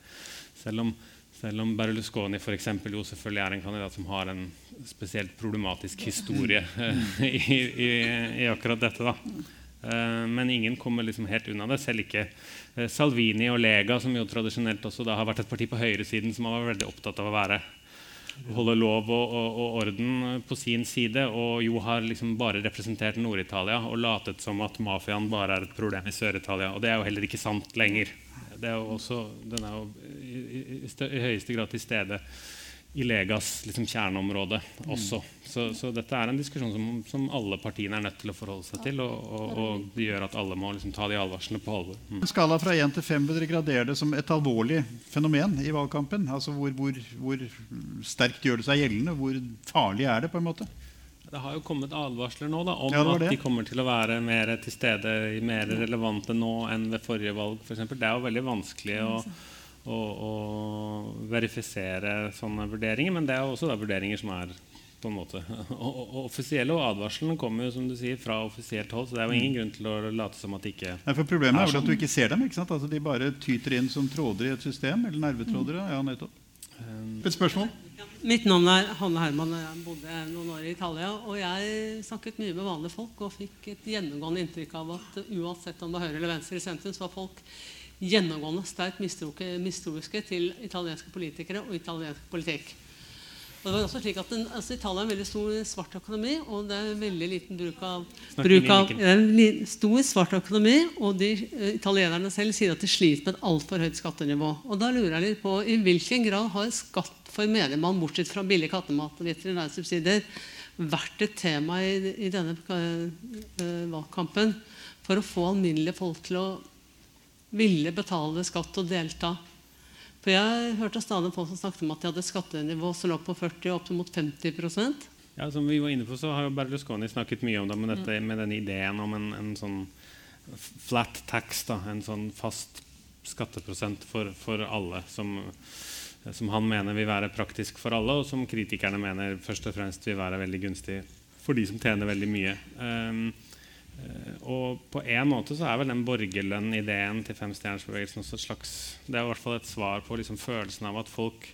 Selv om selv om Berlusconi for eksempel, jo selvfølgelig er en kandidat som har en spesielt problematisk historie eh, i, i, i, akkurat dette. da. Eh, men ingen kommer liksom helt unna det. Selv ikke eh, Salvini og Lega, som jo tradisjonelt også har vært et parti på høyresiden som har vært veldig opptatt av å være holde lov og, og, og, orden på sin side, og jo har liksom bare representert Nord-Italia og latet som at mafiaen bare er et problem i Sør-Italia. Og det er jo heller ikke sant lenger. Er også, den er jo i, i, i, høyeste grad til stede i Legas liksom, kjerneområde også. Mm. Så, så, dette er en diskusjon som, som, alle partiene er nødt til å forholde seg til. Og, og, og det gjør at alle må liksom, ta de advarslene på alvor. Mm. Skala fra 1 til 5 vil dere gradere det som et alvorlig fenomen i valgkampen? Altså hvor, hvor, hvor sterkt gjør det seg gjeldende? Hvor farlig er det? på en måte? Det har jo kommet advarsler nå da, om ja, at de kommer til å være mer til stede, mer relevante nå enn ved forrige valg. For eksempel. det er jo veldig vanskelig å, å, å, verifisere sånne vurderinger, men det er også da vurderinger som er på en måte. Og, og, offisielle og advarslene kommer jo som du sier, fra offisielt hold. Så det er jo ingen mm. grunn til å late som at det ikke Nei, for Problemet er vel at du sånn. ikke ser dem. ikke sant? Altså, de bare tyter inn som tråder i et system. Eller nervetråder. Ja, nettopp. Um, et spørsmål? Mitt navn er Hanne Herman. og Jeg bodde noen år i Italia. Og jeg snakket mye med vanlige folk og fikk et gjennomgående inntrykk av at uansett om det var høyre eller venstre i sentrum, så var folk gjennomgående sterkt mistroiske til italienske politikere og italiensk politikk. Og det var også slik at den, altså Italia er en veldig stor svart økonomi, og det er veldig liten bruk av, bruk av en stor svart økonomi, og de uh, italienerne selv sier at de sliter med et altfor høyt skattenivå. Og da lurer jeg litt på i hvilken grad har skatt for mediemann, bortsett fra billig kattemat og veterinære subsidier, vært et tema i, i denne uh, valgkampen for å få alminnelige folk til å ville betale skatt og delta? For Jeg hørte stadig folk som snakket om at de hadde skattenivå som lå på 40 og opp mot 50% Ja, Som vi var inne på, så har jo Berlusconi snakket mye om det, med, dette, mm. med den ideen om en, en, sånn flat tax, da, en sånn fast skatteprosent for, for alle. Som, som, han mener vil være praktisk for alle, og som kritikerne mener først og fremst vil være veldig gunstig for de som tjener veldig mye. Um, og på en måte så er vel den borgerlønn-ideen til femstjernersbevegelsen også et slags Det er i hvert fall et svar på liksom følelsen av at folk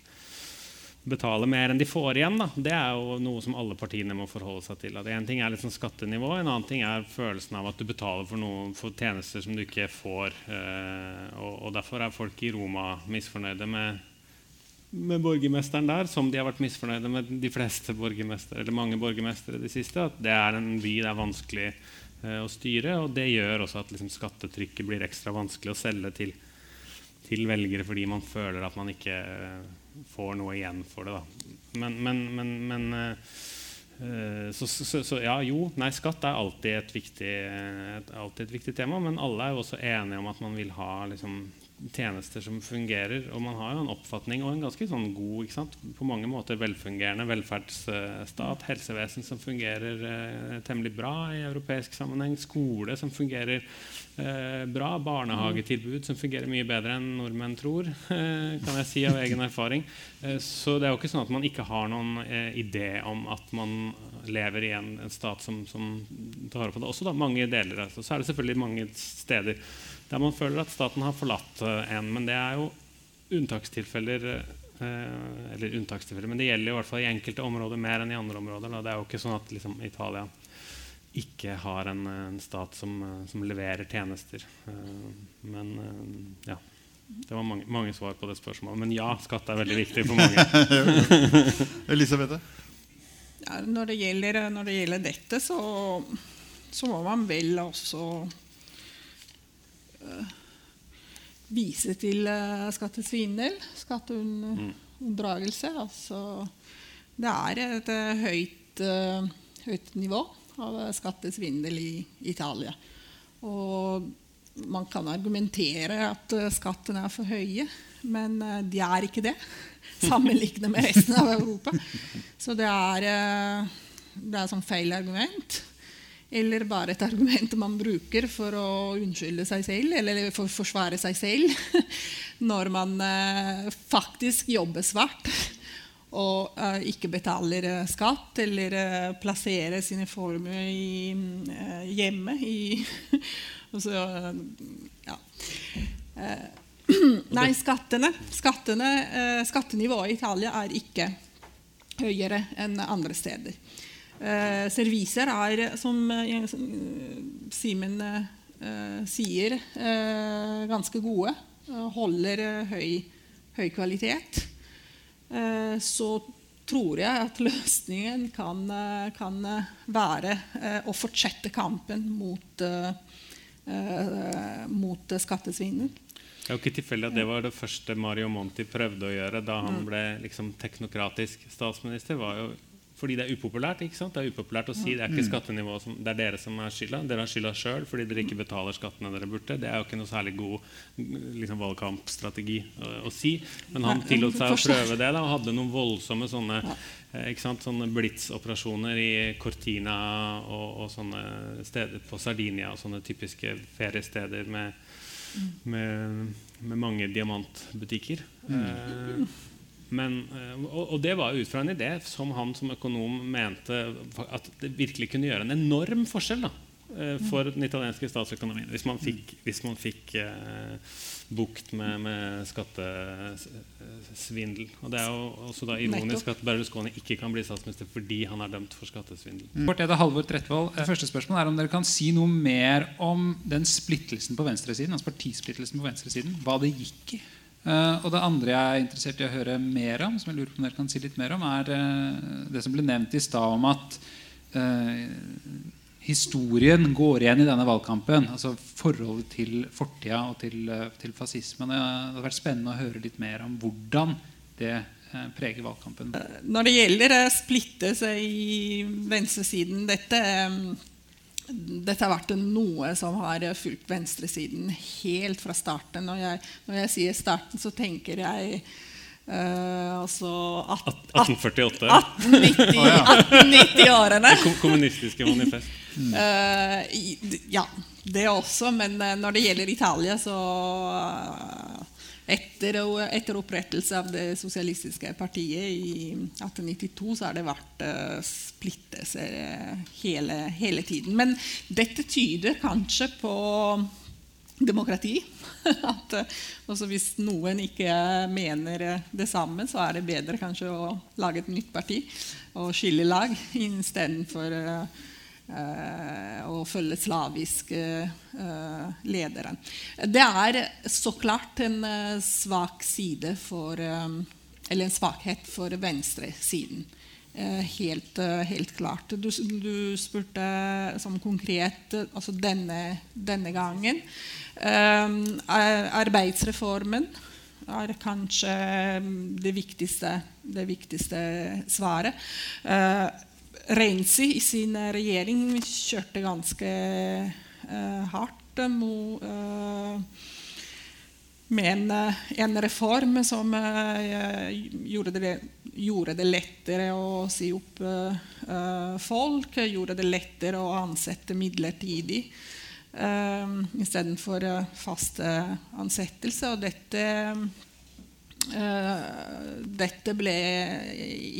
betaler mer enn de får igjen. Da. Det er jo noe som alle partiene må forholde seg til. At en ting er liksom skattenivå, en annen ting er følelsen av at du betaler for, noe, for tjenester som du ikke får. Eh, og, og, Derfor er folk i Roma misfornøyde med, med borgermesteren der, som de har vært misfornøyde med de fleste borgermestere, eller mange borgermestere de siste. At det er en by det er vanskelig Eh, å styre. Og det gjør også at liksom, skattetrykket blir ekstra vanskelig å selge til, til, velgere fordi man føler at man ikke eh, får noe igjen for det. Da. Men, men, men, men uh, så, så, så, ja, jo, nei, skatt er alltid et, viktig, et, alltid et viktig tema, men alle er jo også enige om at man vil ha liksom, tjenester som fungerer. Og man har jo en oppfatning og en ganske sånn god, på mange måter velfungerende velferdsstat. Helsevesen som fungerer eh, temmelig bra i europeisk sammenheng. Skole som fungerer eh, bra. Barnehagetilbud som fungerer mye bedre enn nordmenn tror, eh, kan jeg si av egen erfaring. Eh, så det er jo ikke sånn at man ikke har noen eh, idé om at man lever i en, en stat som, som tar på det. Også da mange deler. Altså. Så er det selvfølgelig mange steder der man føler at staten har forlatt eh, en. Men det er jo unntakstilfeller. Eh, eller unntakstilfeller, men det gjelder i hvert fall i enkelte områder mer enn i andre områder. Da. Det er jo ikke sånn at liksom, Italia ikke har en, en stat som, som, leverer tjenester. Eh, men ja. Det var mange, mange, svar på det spørsmålet. Men ja, skatt er veldig viktig for mange. Elisabeth? Ja, når, det gjelder, når, det gjelder, dette, så, så må man vel også Eh, vise til uh, skattesvindel, skatteunndragelse. Altså, det er et uh, høyt, uh, høyt, nivå av skattesvindel i Italia. Og man kan argumentere at skattene er for høye, men de er ikke det. Sammenlignet med resten av Europa. Så det er, det er sånn feil argument eller bare et argument man bruker for å unnskylde seg selv eller for å forsvare seg selv når man eh, faktisk jobber svart og eh, ikke betaler eh, skatt eller plasserer sine formuer eh, hjemme i så, ja. Nei, skattene, skattene Skattenivået i Italia er ikke høyere enn andre steder. Eh, serviser er, som eh, Simen eh, sier, eh, ganske gode. Holder eh, høy, høy kvalitet. Eh, så tror jeg at løsningen kan, kan være å fortsette kampen mot, mot skattesvindel. Det er jo ikke tilfeldig at det var det første Mario Monti prøvde å gjøre da han ble liksom, teknokratisk statsminister. var jo fordi det er upopulært. ikke sant? Det er upopulært å si det er ikke mm. skattenivået som, det er dere som er skylda. Dere har skylda sjøl fordi dere ikke betaler skattene dere burde. Det er jo ikke noe særlig god liksom, valgkampstrategi å, å, si. Men han tillot seg å prøve det da, og hadde noen voldsomme sånne, eh, ikke sant, sånne blitzoperasjoner i Cortina og, og, sånne steder på Sardinia og sånne typiske feriesteder med, med, med mange diamantbutikker. Mm. Eh, men, og, og, det var ut fra en idé som han som økonom mente at det virkelig kunne gjøre en enorm forskjell da, for den italienske statsøkonomien hvis man fikk, hvis man fikk eh, bukt med, med skattesvindel. Og Det er jo også da ironisk at Berlusconi ikke kan bli statsminister fordi han er dømt for skattesvindel. Mm. Det Halvor Trettvold? Første spørsmål er om dere kan si noe mer om den splittelsen på venstresiden, altså partisplittelsen på venstresiden. Hva det gikk i. Uh, og det andre jeg er interessert i å høre mer om, som jeg lurer på om dere kan si litt mer om, er uh, det som ble nevnt i stad om at uh, historien går igjen i denne valgkampen. altså Forholdet til fortida og til, eh, til fascismen. Det hadde vært spennende å høre litt mer om hvordan det eh, preger valgkampen. Når det gjelder å splitte seg i venstresiden dette, dette har vært noe som har fulgt venstresiden helt fra starten. Når jeg, når jeg sier starten, så tenker jeg Uh, altså 1848? 1890-årene. Det kommunistiske manifest. Uh, ja, det også. Men uh, når det gjelder Italia, så etter, etter, opprettelse av det sosialistiske partiet i 1892 så har det vært uh, splittelser hele, hele tiden. Men dette tyder kanskje på demokrati. At, altså hvis noen ikke mener det samme, så er det bedre kanskje å lage et nytt parti og skille lag istedenfor uh, uh, å følge slaviske uh, ledere. Det er så klart en svak side for Eller en svakhet for venstresiden. Helt, helt, klart. Du, du spurte sånn konkret altså denne, denne gangen. Arbeidsreformen er kanskje ehm, det viktigste, det viktigste svaret. Renzi i sin regjering kjørte ganske uh, hardt mo, uh, med en, en, reform som gjorde det, gjorde, det, lettere å si opp folk, gjorde det lettere å ansette midlertidig. Uh, istedenfor uh, fast ansettelse. Og dette, uh, dette ble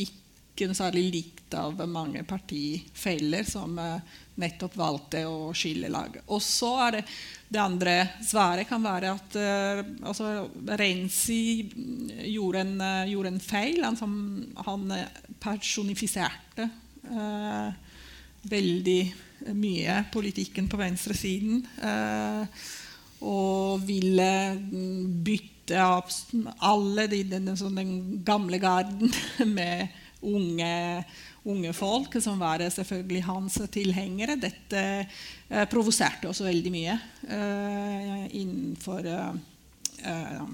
ikke særlig likt av mange partifeller som uh, nettopp valgte å skille lag. Og så er det det andre svaret kan være at uh, altså, Renzi gjorde en, uh, gjorde en feil. Han, som, han personifiserte veldig mye politikken på venstresiden. Eh, og ville bytte av alle de, den, den, den, gamle garden med unge, unge, folk, som var selvfølgelig hans tilhengere. Dette eh, provoserte også veldig mye eh, innenfor eh,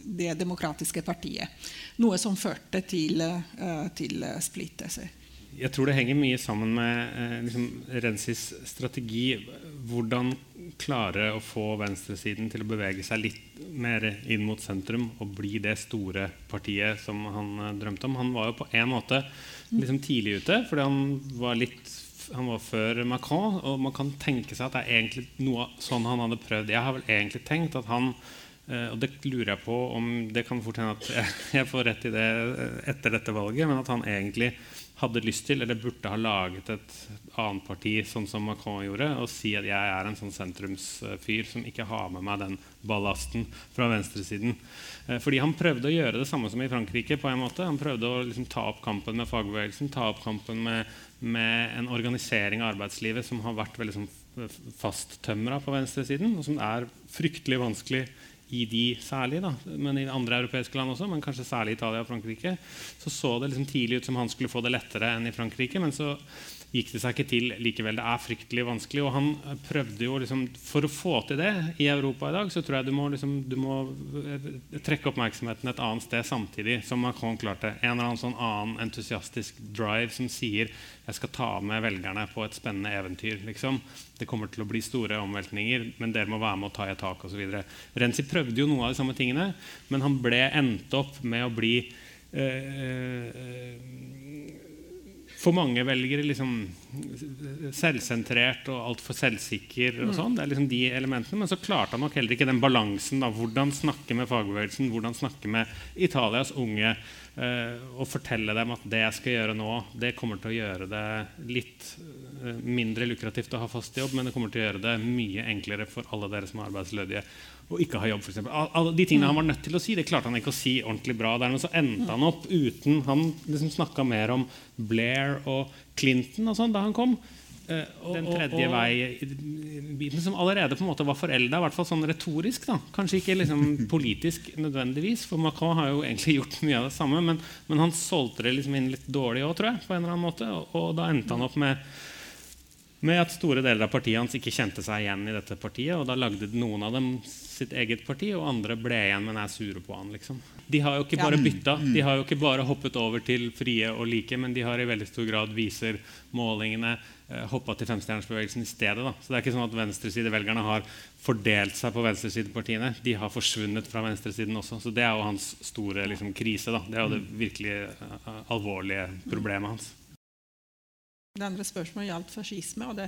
det demokratiske partiet. Noe som førte til, eh, til splittelser jeg tror det henger mye sammen med eh, liksom, Rensis strategi. Hvordan klare å få venstresiden til å bevege seg litt mer inn mot sentrum og bli det store partiet som han eh, drømte om. Han var jo på en måte liksom, tidlig ute, fordi han var litt han var før Macron, og man kan tenke seg at det er egentlig noe sånn han hadde prøvd. Jeg har vel egentlig tenkt at han eh, og det lurer jeg på om det kan fort hende at jeg får rett i det etter dette valget, men at han egentlig hadde lyst til, eller burde ha laget et annet parti, sånn som Macron gjorde, og si at jeg er en sånn sentrumsfyr som ikke har med meg den ballasten fra venstresiden. Eh, fordi han prøvde å gjøre det samme som i Frankrike. på en måte. Han prøvde å liksom ta opp kampen med fagbevegelsen, ta opp kampen med, med en organisering av arbeidslivet som har vært veldig sånn fasttømra på venstresiden, og som er fryktelig vanskelig i de særlig, da, men i andre europeiske land også, men kanskje særlig Italia og Frankrike, så så det liksom tidlig ut som han skulle få det lettere enn i Frankrike. Men så gikk det seg ikke til likevel. Det er fryktelig vanskelig. Og han prøvde jo liksom For å få til det i Europa i dag, så tror jeg du må, liksom, du må eh, trekke oppmerksomheten et annet sted samtidig som Macron klarte. En eller annen sånn annen entusiastisk drive som sier jeg skal ta med velgerne på et spennende eventyr. Liksom. Det kommer til å bli store omveltninger, men dere må være med og ta i et tak osv. Renzi prøvde jo noe av de samme tingene, men han ble endt opp med å bli øh, øh, for mange velgere liksom selvsentrert og altfor selvsikker. og sånn, det er liksom de elementene, Men så klarte han nok heller ikke den balansen. da, Hvordan snakke med fagbevegelsen, hvordan snakke med Italias unge. Eh, og fortelle dem at det jeg skal gjøre nå, det kommer til å gjøre det litt eh, mindre lukrativt å ha fast jobb, men det kommer til å gjøre det mye enklere for alle dere som er arbeidsledige og ikke ha jobb. For. Alle de tingene han var nødt til å si, det klarte han ikke å si ordentlig bra. Der, men så endte han opp uten Han liksom snakka mer om Blair og Clinton og sånn da han kom. Uh, den tredje vei-biten som allerede på en måte var forelda, i hvert fall sånn retorisk. da Kanskje ikke liksom politisk nødvendigvis, for Macron har jo egentlig gjort mye av det samme, men, men han solgte det liksom inn litt dårlig òg, tror jeg. på en eller annen måte, og, og da endte han opp med med at store deler av partiet hans ikke kjente seg igjen i dette partiet. Og da lagde noen av dem sitt eget parti, og andre ble igjen, men er sure på han. liksom. De har jo ikke bare bytta, mm. de har jo ikke bare hoppet over til frie og like, men de har i veldig stor grad, viser målingene, eh, hoppa til femstjernersbevegelsen i stedet. da. Så det er ikke sånn at venstresidevelgerne har fordelt seg på venstresidepartiene. De har forsvunnet fra venstresiden også. Så det er jo hans store liksom, krise. da. Det er jo det virkelig uh, alvorlige problemet hans. Det andre spørsmålet gjaldt fascisme. og Det,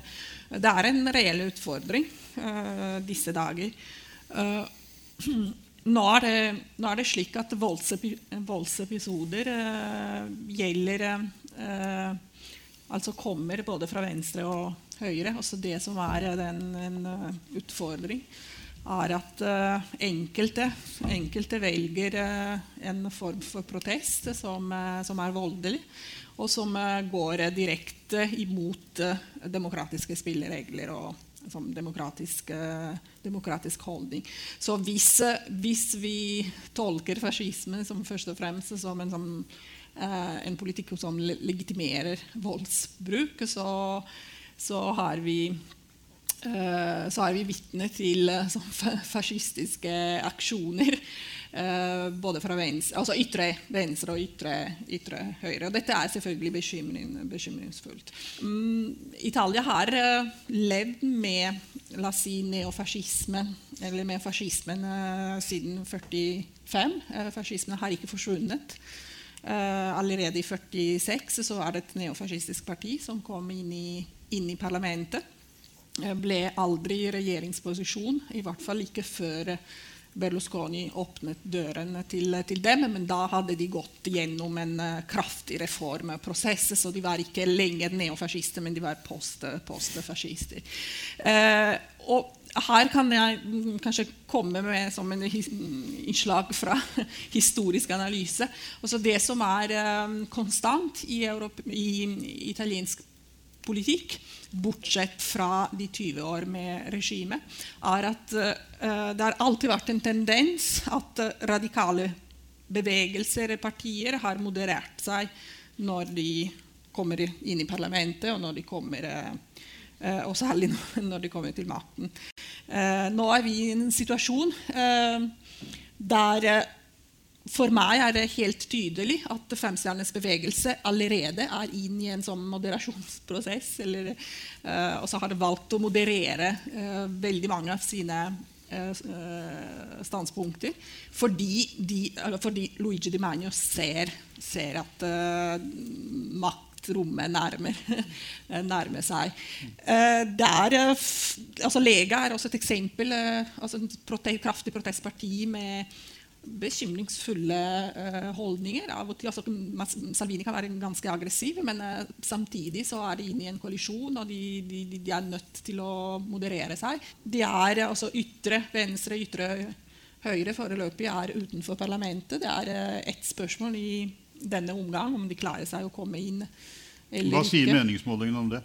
det er en reell utfordring uh, disse dager. Uh, nå, er det, nå, er det, slik at voldsepi, voldsepisoder uh, gjelder Altså kommer både fra venstre og høyre. Også det som er den, en utfordring, er at enkelte, enkelte velger en form for protest som, som er voldelig og som eh, går eh, direkte imot eh, demokratiske spilleregler og demokratisk, demokratisk holdning. Så hvis, hvis, vi tolker fascisme som først og fremst som en, som, en politikk som legitimerer voldsbruk, så, så har vi så er vi vitne til fascistiske aksjoner både fra venstre, altså ytre venstre og ytre, ytre høyre. Og dette er selvfølgelig bekymring, bekymringsfullt. Um, Italia har uh, levd med la oss si, neofascismen, eller med fascismen uh, siden 45. Uh, fascismen har ikke forsvunnet. allerede i 46 så er det et neofascistisk parti som kom inn i, inn i parlamentet. ble aldri i regjeringsposisjon, i hvert fall ikke før Berlusconi åpnet dørene til, til, dem, men da hadde de gått gjennom en uh, kraftig reformprosess. Så de var ikke lenger neofascister, men de var. Post uh, her kan jeg mm, kanskje komme med som en innslag fra historisk analyse. Også det som er um, konstant i, Europa, i, i italiensk politikk, bortsett fra de 20 år med regimet, er at uh, det har alltid vært en tendens at uh, radikale bevegelser og partier har moderert seg når de kommer inn i parlamentet, og når de kommer og særlig når de kommer til makten. nå er vi i en situasjon der for meg er det helt tydelig at Femstjernes bevegelse allerede er inn i en sånn moderasjonsprosess. Eller, uh, og så har det valgt å moderere uh, veldig mange av sine uh, standpunkter. Fordi, de, fordi, Luigi Di Magno ser, ser at maktrommet nærmer, nærmer seg. Der, altså Lega er også et eksempel. altså et kraftig protestparti med bekymringsfulle uh, holdninger. Av og til, altså, Salvini kan være ganske aggressiv, men uh, samtidig så er de inne i en koalisjon, og de, de, de, er nødt til å moderere seg. De er altså ytre venstre, ytre høyre foreløpig er utenfor parlamentet. Det er ett spørsmål i denne omgang om de klarer seg å komme inn eller Hva sier meningsmålingene om det?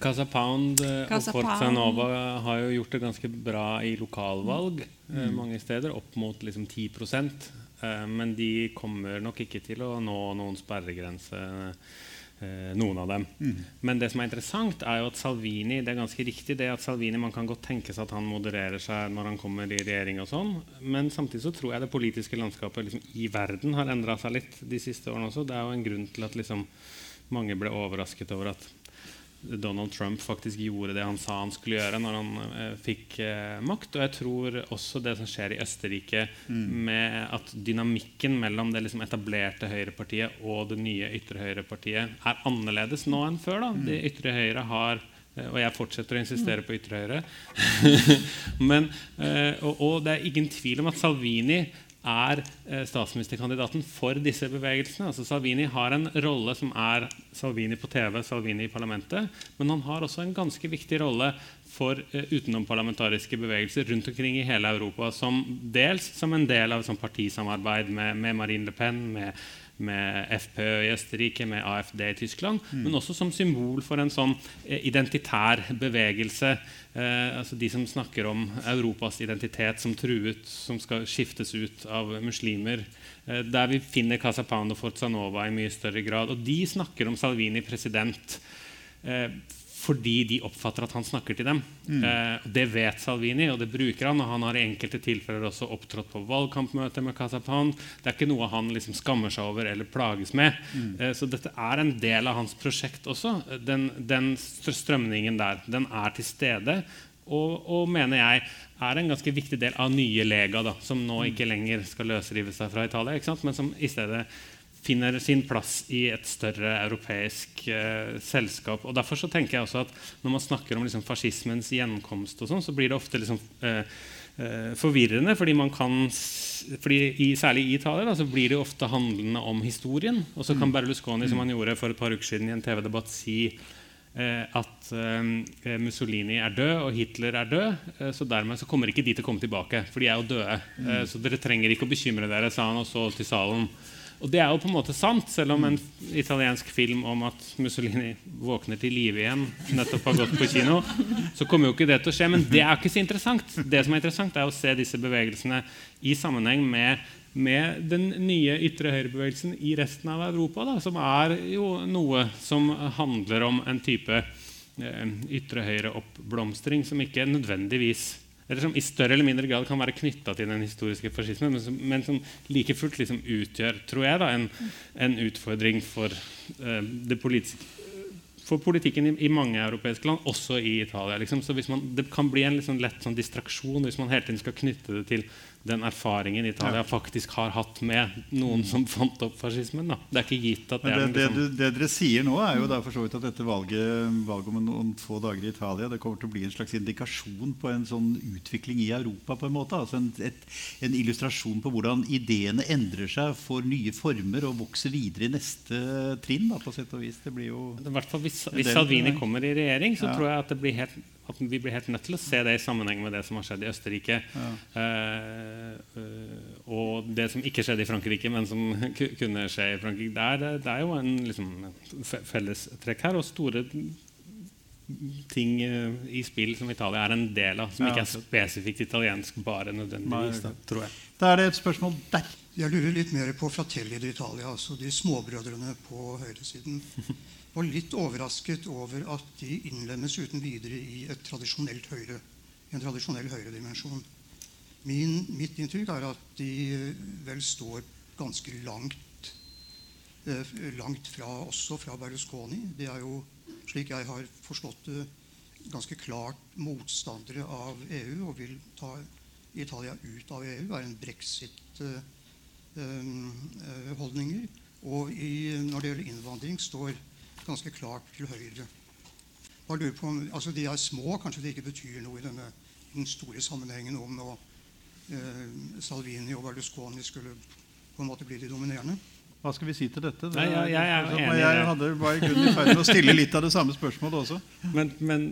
Casa Pound eh, Casa og Forza Nova har jo gjort det ganske bra i lokalvalg mm. eh, mange steder, opp mot liksom 10 eh, Men de kommer nok ikke til å nå noen sperregrense, eh, noen av dem. Mm. Men det som er interessant, er jo at Salvini det er ganske riktig det at Salvini, Man kan godt tenke seg at han modererer seg når han kommer i regjering, og sånn, men samtidig så tror jeg det politiske landskapet liksom, i verden har endra seg litt de siste årene også. Det er jo en grunn til at liksom, mange ble overrasket over at Donald Trump faktisk gjorde det han sa han skulle gjøre når han eh, fikk eh, makt. Og jeg tror også det som skjer i Østerrike, mm. med at dynamikken mellom det liksom etablerte høyrepartiet og det nye ytre høyrepartiet er annerledes nå enn før. da. Det ytre høyre har eh, og jeg fortsetter å insistere på ytre høyre. Men, eh, og, og, det er ingen tvil om at Salvini er eh, statsministerkandidaten for disse bevegelsene. Altså Salvini har en rolle som er Salvini på TV, Salvini i parlamentet. Men han har også en ganske viktig rolle for uh, utenomparlamentariske bevegelser rundt omkring i hele Europa. Som dels som en del av et partisamarbeid med, med Marine Le Pen, med med FPØ i Østerrike, med AFD i Tyskland, mm. men også som symbol for en sånn eh, identitær bevegelse. Eh, altså De som snakker om Europas identitet som truet, som skal skiftes ut av muslimer. Eh, der vi finner Casa Pound og Forza Nova i mye større grad. Og de snakker om Salvini president. Eh, fordi de oppfatter at han snakker til dem. Mm. Eh, det vet Salvini, og det bruker han. Og han har i enkelte tilfeller også opptrådt på valgkampmøter med Casapan. Det er ikke noe han liksom skammer seg over eller plages med. Mm. Eh, så dette er en del av hans prosjekt også. Den, den strømningen der den er til stede. Og, og, mener jeg er en ganske viktig del av nye Lega, da, som nå mm. ikke lenger skal løsrive seg fra Italia, men som i stedet finner sin plass i et større europeisk eh, selskap. Og Derfor så tenker jeg også at når man snakker om liksom, fascismens gjenkomst, og sånn, så blir det ofte liksom, eh, eh, forvirrende. fordi man kan, fordi i, Særlig i Italia da, så blir det ofte handlende om historien. Og så kan mm. Berlusconi, som han mm. gjorde for et par uker siden i en TV-debatt, si eh, at eh, Mussolini er død og Hitler er død. Eh, så dermed så kommer ikke de til å komme tilbake, for de er jo døde. Mm. så dere trenger ikke å bekymre dere, sa han også til salen. Og det er jo på en måte sant, selv om en italiensk film om at Mussolini våkner til live igjen, nettopp har gått på kino, så kommer jo ikke det til å skje. Men det er ikke så interessant. Det som er interessant, er å se disse bevegelsene i sammenheng med, med den nye ytre høyre-bevegelsen i resten av Europa, da, som er jo noe som handler om en type eh, ytre høyre-oppblomstring som ikke nødvendigvis eller som i større eller mindre grad kan være knytta til den historiske fascismen, men som, men som like fullt liksom utgjør tror jeg da, en, en utfordring for, uh, for politikken i, i, mange europeiske land, også i Italia. Liksom. Så man, Det kan bli en liksom lett sånn distraksjon hvis man hele tiden skal knytte det til den erfaringen Italia faktisk har hatt med noen som fant opp fascismen. Da. Det er ikke gitt at det, det, er liksom... det, det, dere sier nå, er jo da for så vidt at dette valget, valget om noen få dager i Italia det kommer til å bli en slags indikasjon på en sånn utvikling i Europa. på en måte, altså en, et, en illustrasjon på hvordan ideene endrer seg, får nye former og vokser videre i neste trinn. Da, på sett og vis. Det blir jo... I hvert fall Hvis, hvis Salvini kommer i regjering, så ja. tror jeg at det blir helt at vi blir helt nødt til å se det i sammenheng med det som har skjedd i Østerrike. Ja. Eh, eh, og det som ikke skjedde i Frankrike, men som kunne skje i Frankrike. Det er, det er jo en liksom, fellestrekk her. Og store ting eh, i spill som Italia er en del av, som ja. ikke er spesifikt italiensk bare nødvendigvis. Da, tror jeg. Da er det et spørsmål der. Jeg lurer litt mer på Fratelli d'Italia, altså de småbrødrene på høyresiden var litt overrasket over at de innlemmes uten videre i et tradisjonelt høyre, en tradisjonell høyredimensjon. Mitt inntrykk er at de vel står ganske langt, eh, langt fra, også fra Berlusconi. De er jo, slik jeg har forstått det, ganske klart motstandere av EU og vil ta Italia ut av EU. er en brexit-holdninger. Eh, eh, og i, når det gjelder innvandring, står ganske klart til høyre. Bare lurer på om, altså De er små, kanskje det ikke betyr noe i denne den store sammenhengen om nå eh, Salvini og Berlusconi skulle på en måte bli de dominerende. Hva skal vi si til dette? Det, Nei, jeg, jeg, er enig jeg hadde, bare i i ferd med å stille litt av det samme spørsmålet også. Men, men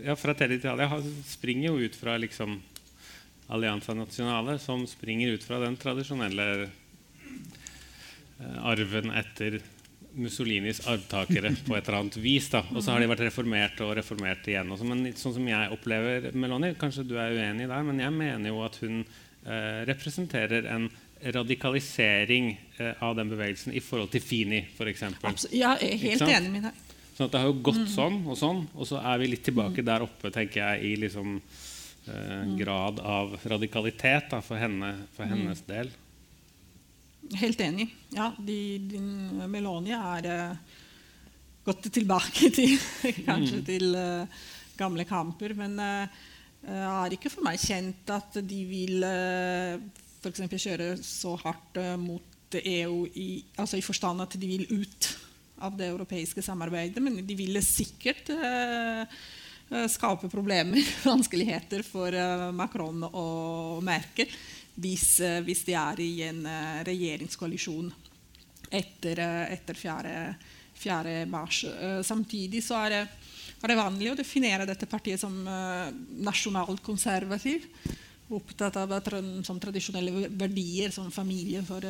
ja, Fratelli Italia springer jo ut fra liksom Allianza Nazionale, som springer ut fra den tradisjonelle eh, arven etter Mussolinis arvtakere på et eller annet vis. Da. Og så har de vært reformert og reformert igjen. Også. Men sånn som jeg opplever Meloni, kanskje du er uenig der, men jeg mener jo at hun eh, representerer en radikalisering eh, av den bevegelsen i forhold til Fini, f.eks. Ja, jeg er helt enig med deg. Sånn at det har jo gått mm. sånn og sånn, og så er vi litt tilbake mm. der oppe, tenker jeg, i liksom, eh, mm. grad av radikalitet da, for, henne, for hennes mm. del. Helt enig. Ja, de, de, Melania er, gått tilbake til kanskje mm. til uh, gamle kamper. Men uh, er ikke for meg kjent at de vil uh, f.eks. kjøre så hardt uh, mot EU i, altså i forstand at de vil ut av det europeiske samarbeidet. Men de ville sikkert skape problemer, vanskeligheter, for Macron og Merkel hvis, hvis de er i en regjeringskoalisjon etter, etter 4. 4. mars. Samtidig så er det er det vanlig å definere dette partiet som nasjonalt nasjonalkonservativ. Opptatt av som tradisjonelle verdier, som familie, for,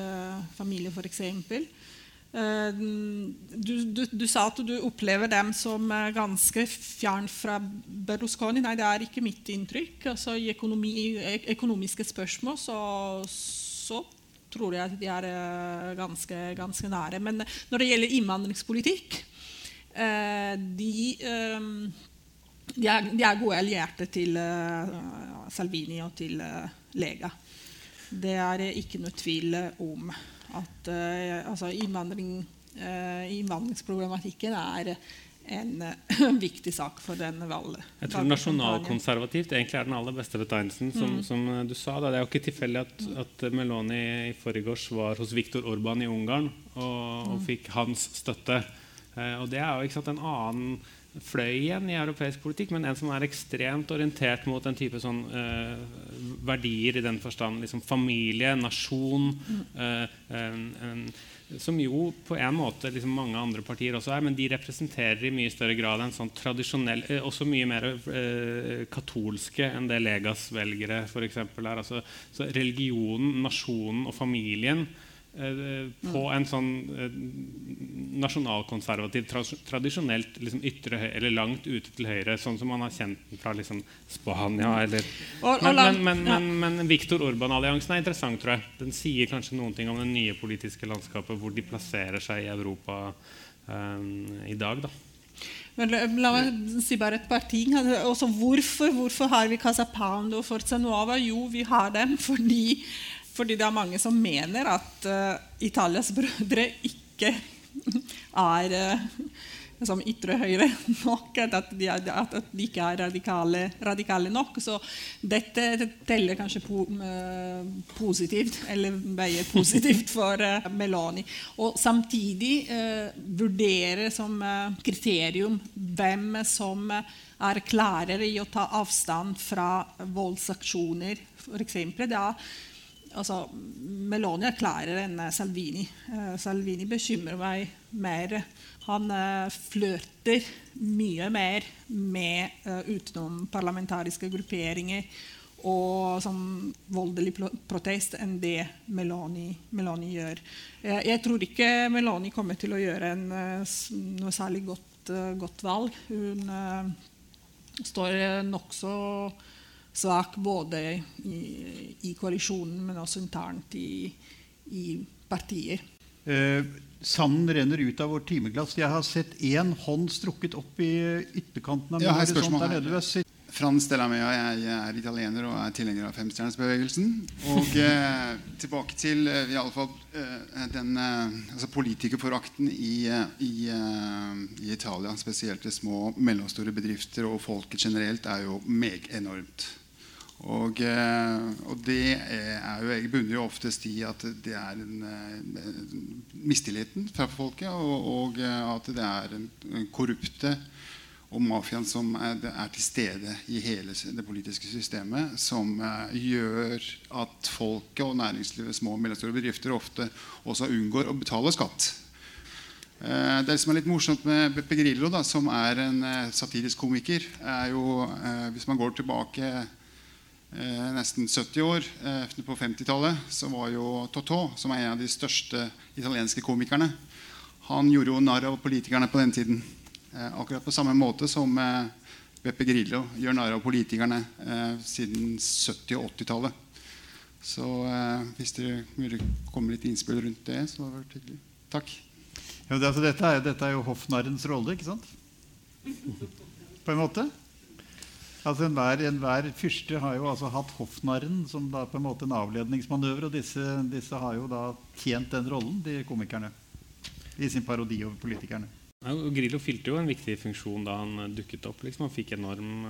familie f.eks. Uh, du, du, du, sa at du opplever dem som uh, ganske fjern fra Berlusconi. Nei, det er ikke mitt inntrykk. Altså, I økonomi, økonomiske spørsmål så, så, tror jeg at de er ganske, ganske nære. Men når det gjelder innvandringspolitikk, Eh, de, de, er, de, er, gode allierte til eh, Salvini og til eh, Lega. Det er ikke noe tvil om at altså innvandring, innvandringsproblematikken er en viktig sak for den valget. Jeg tror nasjonalkonservativt egentlig er den aller beste betegnelsen. Som, mm. som du sa, da. Det er jo ikke tilfeldig at, at Meloni i forgårs var hos Viktor Orban i Ungarn og, og mm. fikk hans støtte. Eh, og det er jo sant, en annen fløy igjen i europeisk politikk, men en som er ekstremt orientert mot en type sånn, eh, verdier i den forstand liksom familie, nasjon eh, en, en, Som jo på en måte liksom mange andre partier også er, men de representerer i mye større grad en sånn tradisjonell eh, Også mye mer eh, katolske enn det Legas velgere f.eks. er. Altså, så religionen, nasjonen og familien på en sånn eh, nasjonalkonservativ, tradisjonelt liksom ytre eller langt ute til høyre, sånn som man har kjent den fra liksom Spania eller Men, men, men, men, men Viktor Orban-alliansen er interessant, tror jeg. Den sier kanskje noen ting om det nye politiske landskapet, hvor de plasserer seg i Europa um, i dag. da. Men la meg si bare et par ting. Også hvorfor, hvorfor har vi Casa Pound og Forza Nuova? Jo, vi har dem fordi fordi det er mange som mener at uh, Italias brødre ikke er uh, som ytre høyre nok, at de, at de, ikke er radikale, radikale, nok. Så dette teller kanskje po, uh, positivt, eller veier positivt for uh, Meloni. Og samtidig uh, vurdere som kriterium hvem som er klarere i å ta avstand fra voldsaksjoner, f.eks. Altså, er klarere enn eh, Salvini. Uh, Salvini bekymrer meg mer. Han uh, flørter mye mer med uh, utenomparlamentariske grupperinger og sånn voldelig protest enn det Meloni, Meloni gjør. Jeg, tror ikke Meloni kommer til å gjøre en, noe særlig godt, godt valg. Hun står nokså svak både i, i, koalisjonen, men også internt i, i partier. Eh, sanden renner ut av vårt timeglass. Jeg har sett én hånd strukket opp i ytterkanten av ja, horisont der nede. Frans Delamea, jeg er italiener og er tilhenger av femstjernersbevegelsen. Og eh, tilbake til eh, i alle fall, eh, den eh, altså politikerforakten i, eh, i, eh, i, Italia, spesielt i små og mellomstore bedrifter og folket generelt, er jo meg enormt. Og, eh, og, det er jo, jeg bunner jo oftest i at det er en, eh, mistilliten fra folket, og, og, eh, at det er en, en korrupte og mafiaen som er, er, til stede i hele det politiske systemet, som gjør at folket og næringslivet, små og mellomstore bedrifter, ofte også unngår å betale skatt. Det som er litt morsomt med Beppe Grillo, da, som er en satirisk komiker, er jo Hvis man går tilbake eh, nesten 70 år. Eh, på 50-tallet så var jo Totò, som er en av de største italienske komikerne, han gjorde jo narr av politikerne på den tiden. Eh, akkurat på samme måte som eh, Beppe Grillo gjør narr av politikerne eh, siden 70- og 80-tallet. Så eh, hvis dere kommer litt innspill rundt det, så hadde det vært hyggelig. Takk. Ja, det, altså, dette, er, dette er jo hoffnarrens rolle, ikke sant? På en måte? Altså Enhver, en fyrste har jo altså hatt hoffnarren som da på en måte en avledningsmanøver. Og disse, disse har jo da tjent den rollen, de komikerne, i sin parodi over politikerne. Grillo fylte jo en viktig funksjon da han dukket opp. Liksom. Han fikk enorm,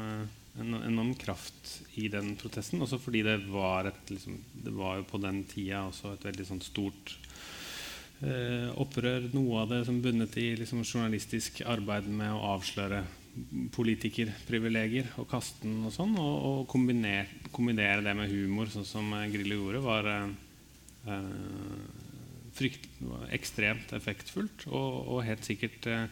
en enorm kraft i den protesten. Også fordi det var, et, liksom, det var jo på den tida også et veldig sånn stort eh, opprør. Noe av det som bundet i liksom, journalistisk arbeid med å avsløre politikerprivilegier og kaste den og sånn. Og, og kombinere, kombinere, det med humor, sånn som Grillo gjorde, var eh, frykt, ekstremt effektfullt og, og helt sikkert eh,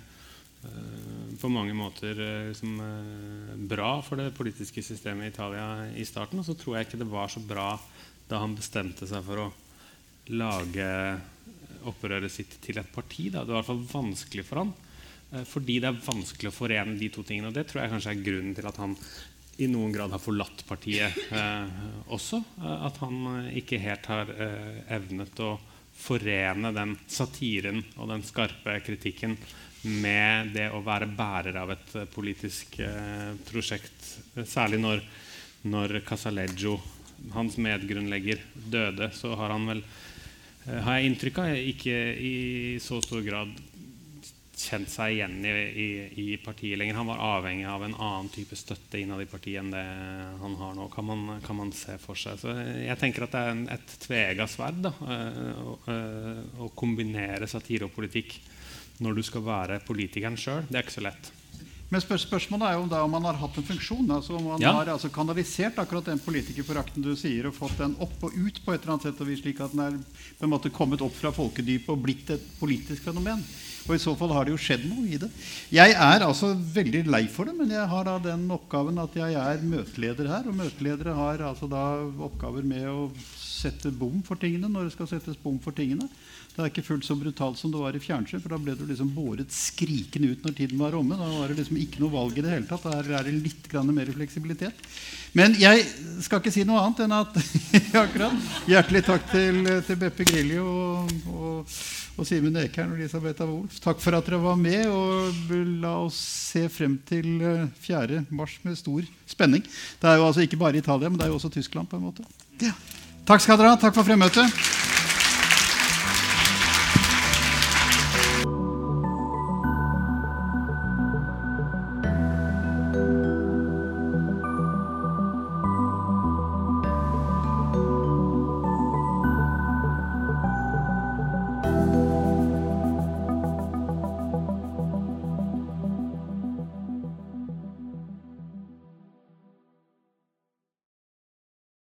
på mange måter eh, liksom, eh, bra for det politiske systemet i Italia i starten. Og så tror jeg ikke det var så bra da han bestemte seg for å lage opprøret sitt til et parti. Da. Det var i hvert fall vanskelig for han eh, fordi det er vanskelig å forene de to tingene. Og det tror jeg kanskje er grunnen til at han i noen grad har forlatt partiet eh, også. Eh, at han ikke helt har evnet å forene den satiren og den skarpe kritikken med det å være bærer av et eh, politisk eh, prosjekt. Særlig når, når Casaleggio, hans medgrunnlegger, døde, så har han vel, eh, har jeg inntrykk av, ikke i så stor grad kjent seg igjen i, i, i, partiet lenger. Han var avhengig av en annen type støtte innad i partiet enn det han har nå. Kan man, kan man se for seg. Så jeg tenker at det er en, et tvega sverd da, å, å, kombinere satire og politikk når du skal være politikeren sjøl. Det er ikke så lett. Men spørsmålet er jo da om man har hatt en funksjon. altså Om man ja. har altså kanalisert akkurat den politikerforakten du sier, og fått den opp og ut på et eller annet sett, slik at den er på en måte kommet opp fra folkedypet og blitt et politisk fenomen. Og i så fall har det jo skjedd noe i det. Jeg er altså veldig lei for det, men jeg har da den oppgaven at jeg er møteleder her. Og møteledere har altså da oppgaver med å sette bom for tingene når det skal settes bom for tingene. Det er ikke fullt så brutalt som det var i fjernsyn, for da ble du liksom båret skrikende ut når tiden var omme. Da var det liksom ikke noe valg i det hele tatt. Der er det litt mer fleksibilitet. Men jeg skal ikke si noe annet enn at akkurat Hjertelig takk til, til Beppe Grilli og, og, og Simen Ekern og Elisabeth Wolff. Takk for at dere var med, og la oss se frem til 4. Eh, mars med stor spenning. Det er jo altså ikke bare Italia, men det er jo også Tyskland. på en måte. Ja. Takk skal dere ha. Takk for fremmøtet.